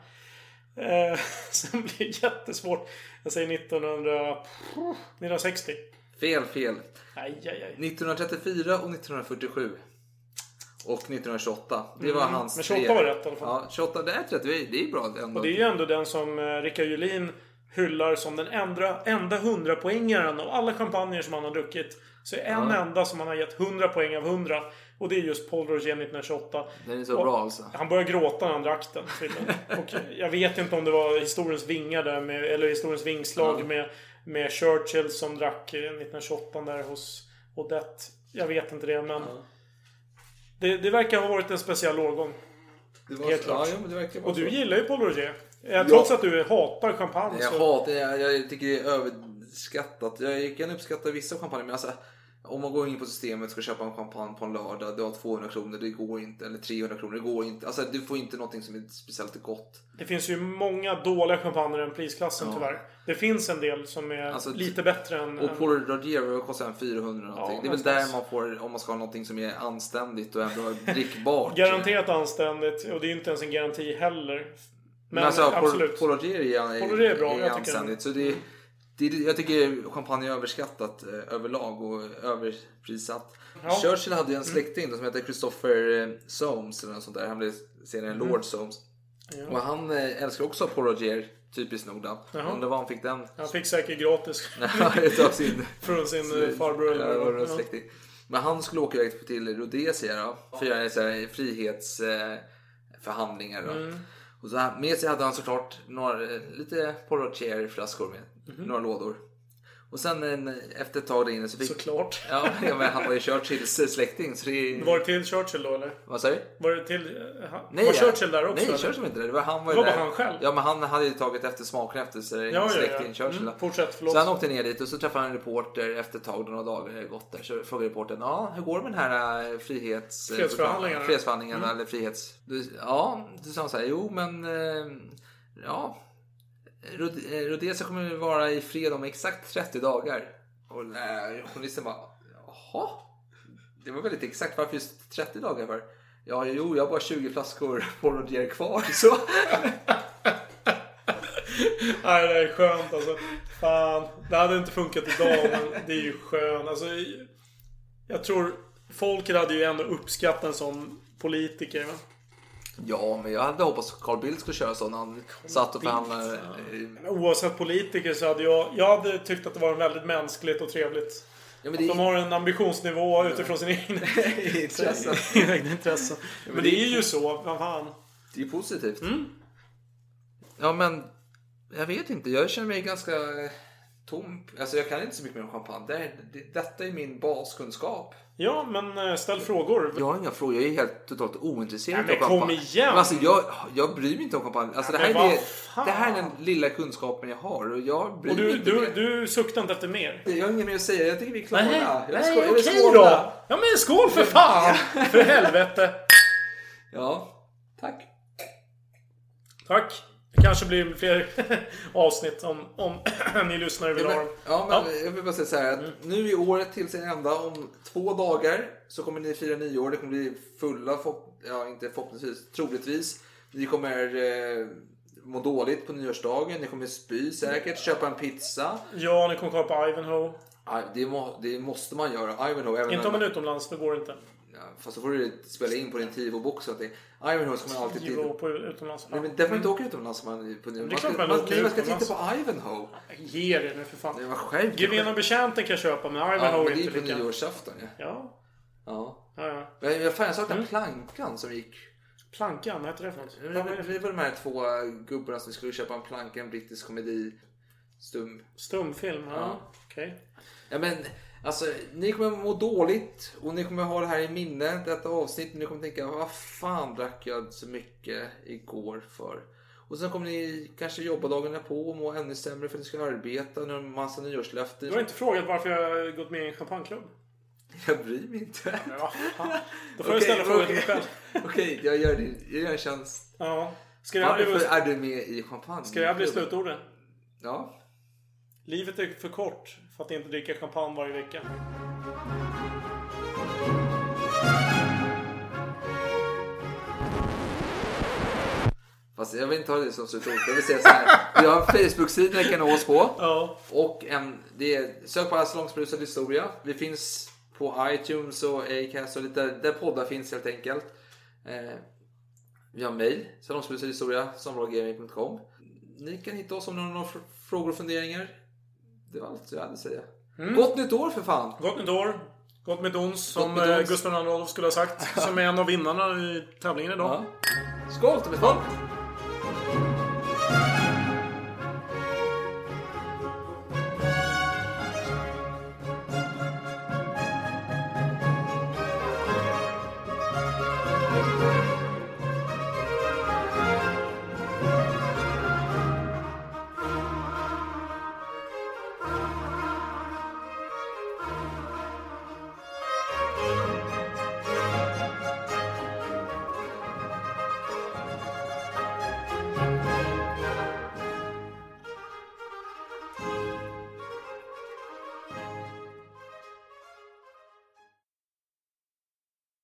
Eh, (laughs) sen blir det jättesvårt. Jag säger 1900, 1960. Fel, fel. Aj, aj, aj. 1934 och 1947. Och 1928. Det var hans Mm. Men 28 tre. var rätt i alla fall. Ja, 28, det är rätt. Det är, bra ändå. Och det är ju ändå den som eh, Rickard Julin hyllar som den enda, enda 100-poängaren av alla champagner som han har druckit. Så är en enda som han har gett 100 poäng av 100. Och det är just Paul Roger 1928. Den är så Och bra alltså. Han började gråta när han drack den. (laughs) Och jag vet inte om det var historiens vingar där med, eller historiens vingslag med, med Churchill som drack eh, 1928 där hos Odette. Jag vet inte det men... Det, det verkar ha varit en speciell årgång. Det var, Helt klart. Ja, ja, Och du så. gillar ju Paul Roger. Eh, Trots att du hatar champagne. Jag så... hatar jag, jag tycker det är överskattat. Jag kan uppskatta vissa champagne men alltså om man går in på systemet och ska köpa en champagne på en lördag, du har 200 kronor, det går inte. Eller 300 kronor, det går inte. Alltså du får inte någonting som är speciellt gott. Det finns ju många dåliga champagner i den prisklassen Ja. tyvärr. Det finns en del som är Alltså, lite bättre än... Och Paul Roger vad kostar en 400 någonting. Ja, det är väl där man får, om man ska ha någonting som är anständigt och ändå drickbart. (laughs) Garanterat anständigt. Och det är ju inte ens en garanti heller. Men, Men, alltså, absolut. Paul Roger är, Paul Roger är bra, tycker- anständigt. Så det, det, jag tycker champagne är överskattat eh, överlag och överprissatt. Ja. Mm. Churchill hade ju en släkting då som heter Christopher eh, Soames eller något sånt där. Han blev senare en Lord Soames. Och han eh, älskar också Paul Roger, typiskt nog då. Undrar var han fick den. Han fick säkert gratis. (laughs) Sin Från sin eh, farbror eller Ja, släkting. Men han skulle åka iväg till Rhodesia då. För att göra frihetsförhandlingar. Eh, förhandlingar då. Mm. Och så här, med sig hade han såklart några, lite Paul Rocher flaskor med. Mhm. Några lådor. Och sen en, efter ett tag där inne så fick... Såklart. (laughs) Ja, men han var ju Churchills släkting. Så det... Var det till Churchill då eller? Vad sa du? Var det till... eh, han- Nej, var. Churchill där också? Nej, eller? Churchill var inte där. Det var han var Det var där. bara han själv? Ja, men han hade ju tagit efter smaken efter sig. Ja, ja, släkting ja. Churchill. Mm, fortsätt, förlåt. Så han åkte ner dit och så träffade han en reporter efter ett tag, några dagar gått där. Så frågade reportern, ja hur går det med den här eh, frihets... Fredsförhandlingarna. Fredsförhandlingarna Mm. eller frihets... Ja, då sa han så här, jo men... Eh, ja. Eh, Rhodesia kommer att vara i fred om exakt 30 dagar. Och eh, journalisten bara, jaha? Det var väldigt exakt. Varför just 30 dagar för? Ja, jo, jag har bara 20 flaskor (laughs) på kvar. Så. (laughs) Nej, det är skönt alltså. Fan. Det hade inte funkat idag, men det är ju skönt. Alltså, jag tror folket hade ju ändå uppskattat en sån politiker. Va? Ja, men jag hade hoppats att Carl Bildt skulle köra så när han satt och förhandlade. eh, Men Oavsett politiker så hade jag... Jag hade tyckt att det var väldigt mänskligt och trevligt. Ja, men Att det de har en ambitionsnivå utifrån sin egen Intressen. sina egna intressen. Men det är ju så. Vad fan. Det är ju positivt. Mm. Ja, men jag vet inte. Jag känner mig ganska tom. Alltså, jag kan inte så mycket mer om champagne. Det, är- det, detta är min baskunskap. Ja, men eh, ställ frågor. Jag har inga frågor. Jag är helt totalt ointresserad men av kom champagne. igen! Men alltså, jag, jag bryr mig inte om champagne. Alltså, Ja, det, här är, det, här är den lilla kunskapen jag har. Och jag bryr Och mig du, inte du, mer. du suktar inte efter mer? Jag har inget mer att säga. Jag tycker vi är klara. Nej, jag nej skål- okej skåla. då! Ja men skål för fan! För helvete! Ja, tack. Tack. Det kanske blir fler (laughs) avsnitt om, om (clears throat) ni lyssnare vill Ja, ha dem. ja, men jag vill bara säga så här att nu är året till sin ända. Om två dagar så kommer ni fira nyår. Det kommer bli fulla, förhopp- ja inte förhoppningsvis, troligtvis. Ni kommer eh, må dåligt på nyårsdagen. Ni kommer spy säkert, köpa en pizza. Ja, ni kommer kolla på Ivanhoe. Ja, det, må, det måste man göra. Ivanhoe, även Inte om man är utomlands, då går det inte. Ja, fast så får du spela in på din Tivo-box att det Ivanhoe ska man alltid Tivo på utomlands. Nej, men därför man inte åker utomlands man, på, man, klart ska, man man, man ska titta på Ivanhoe. Ge det nu för fan. Det var. Geven och betjänten kan jag köpa men Ja, Ivanhoe men är det är inte på lika. nyårsafton ja. Ja. Ja. Ja, ja. Men jag, fan, jag saknar plankan som gick. Plankan, vad heter det för något? Det var, det var de här två gubbarna som skulle köpa en planka, en brittisk komedi. Stum. Stumfilm? Ja. Ja. Okej. Ja men alltså ni kommer må dåligt och ni kommer ha det här i minne detta avsnitt. Ni kommer tänka vad fan drack jag så mycket igår för? Och sen kommer ni kanske jobba dagarna på och må ännu sämre för att ni ska arbeta. Ni har en massa nyårslöften. Du har inte frågat varför jag har gått med i en champagneklubb? Jag bryr mig inte. Fan. Då får jag ställa frågan till mig själv. Okej, jag gör det. Jag gör en tjänst. Ja. Ska här Varför bli, är du med i champagne? ska här bli slutorden? Ja. Livet är för kort för att inte dricka champagne varje vecka. Fast jag vill inte ha det som slutord. Jag vill säga så här. Vi har en Facebook-sida ni kan nå oss på. Ja. Och en, det är, sök bara Salongsberusad historia. Vi finns på iTunes och Acast och lite där poddar finns helt enkelt. Eh, vi har mail, salongsberusad som Ni kan hitta oss om ni har några fr- frågor och funderingar. Det var allt jag hade att säga. Gott nytt år för fan! Gott nytt år. Gott med ons som med eh, ons. Gustav II Adolf skulle ha sagt. (laughs) Som är en av vinnarna i tävlingen idag. Ja. Skål Tommy Fan!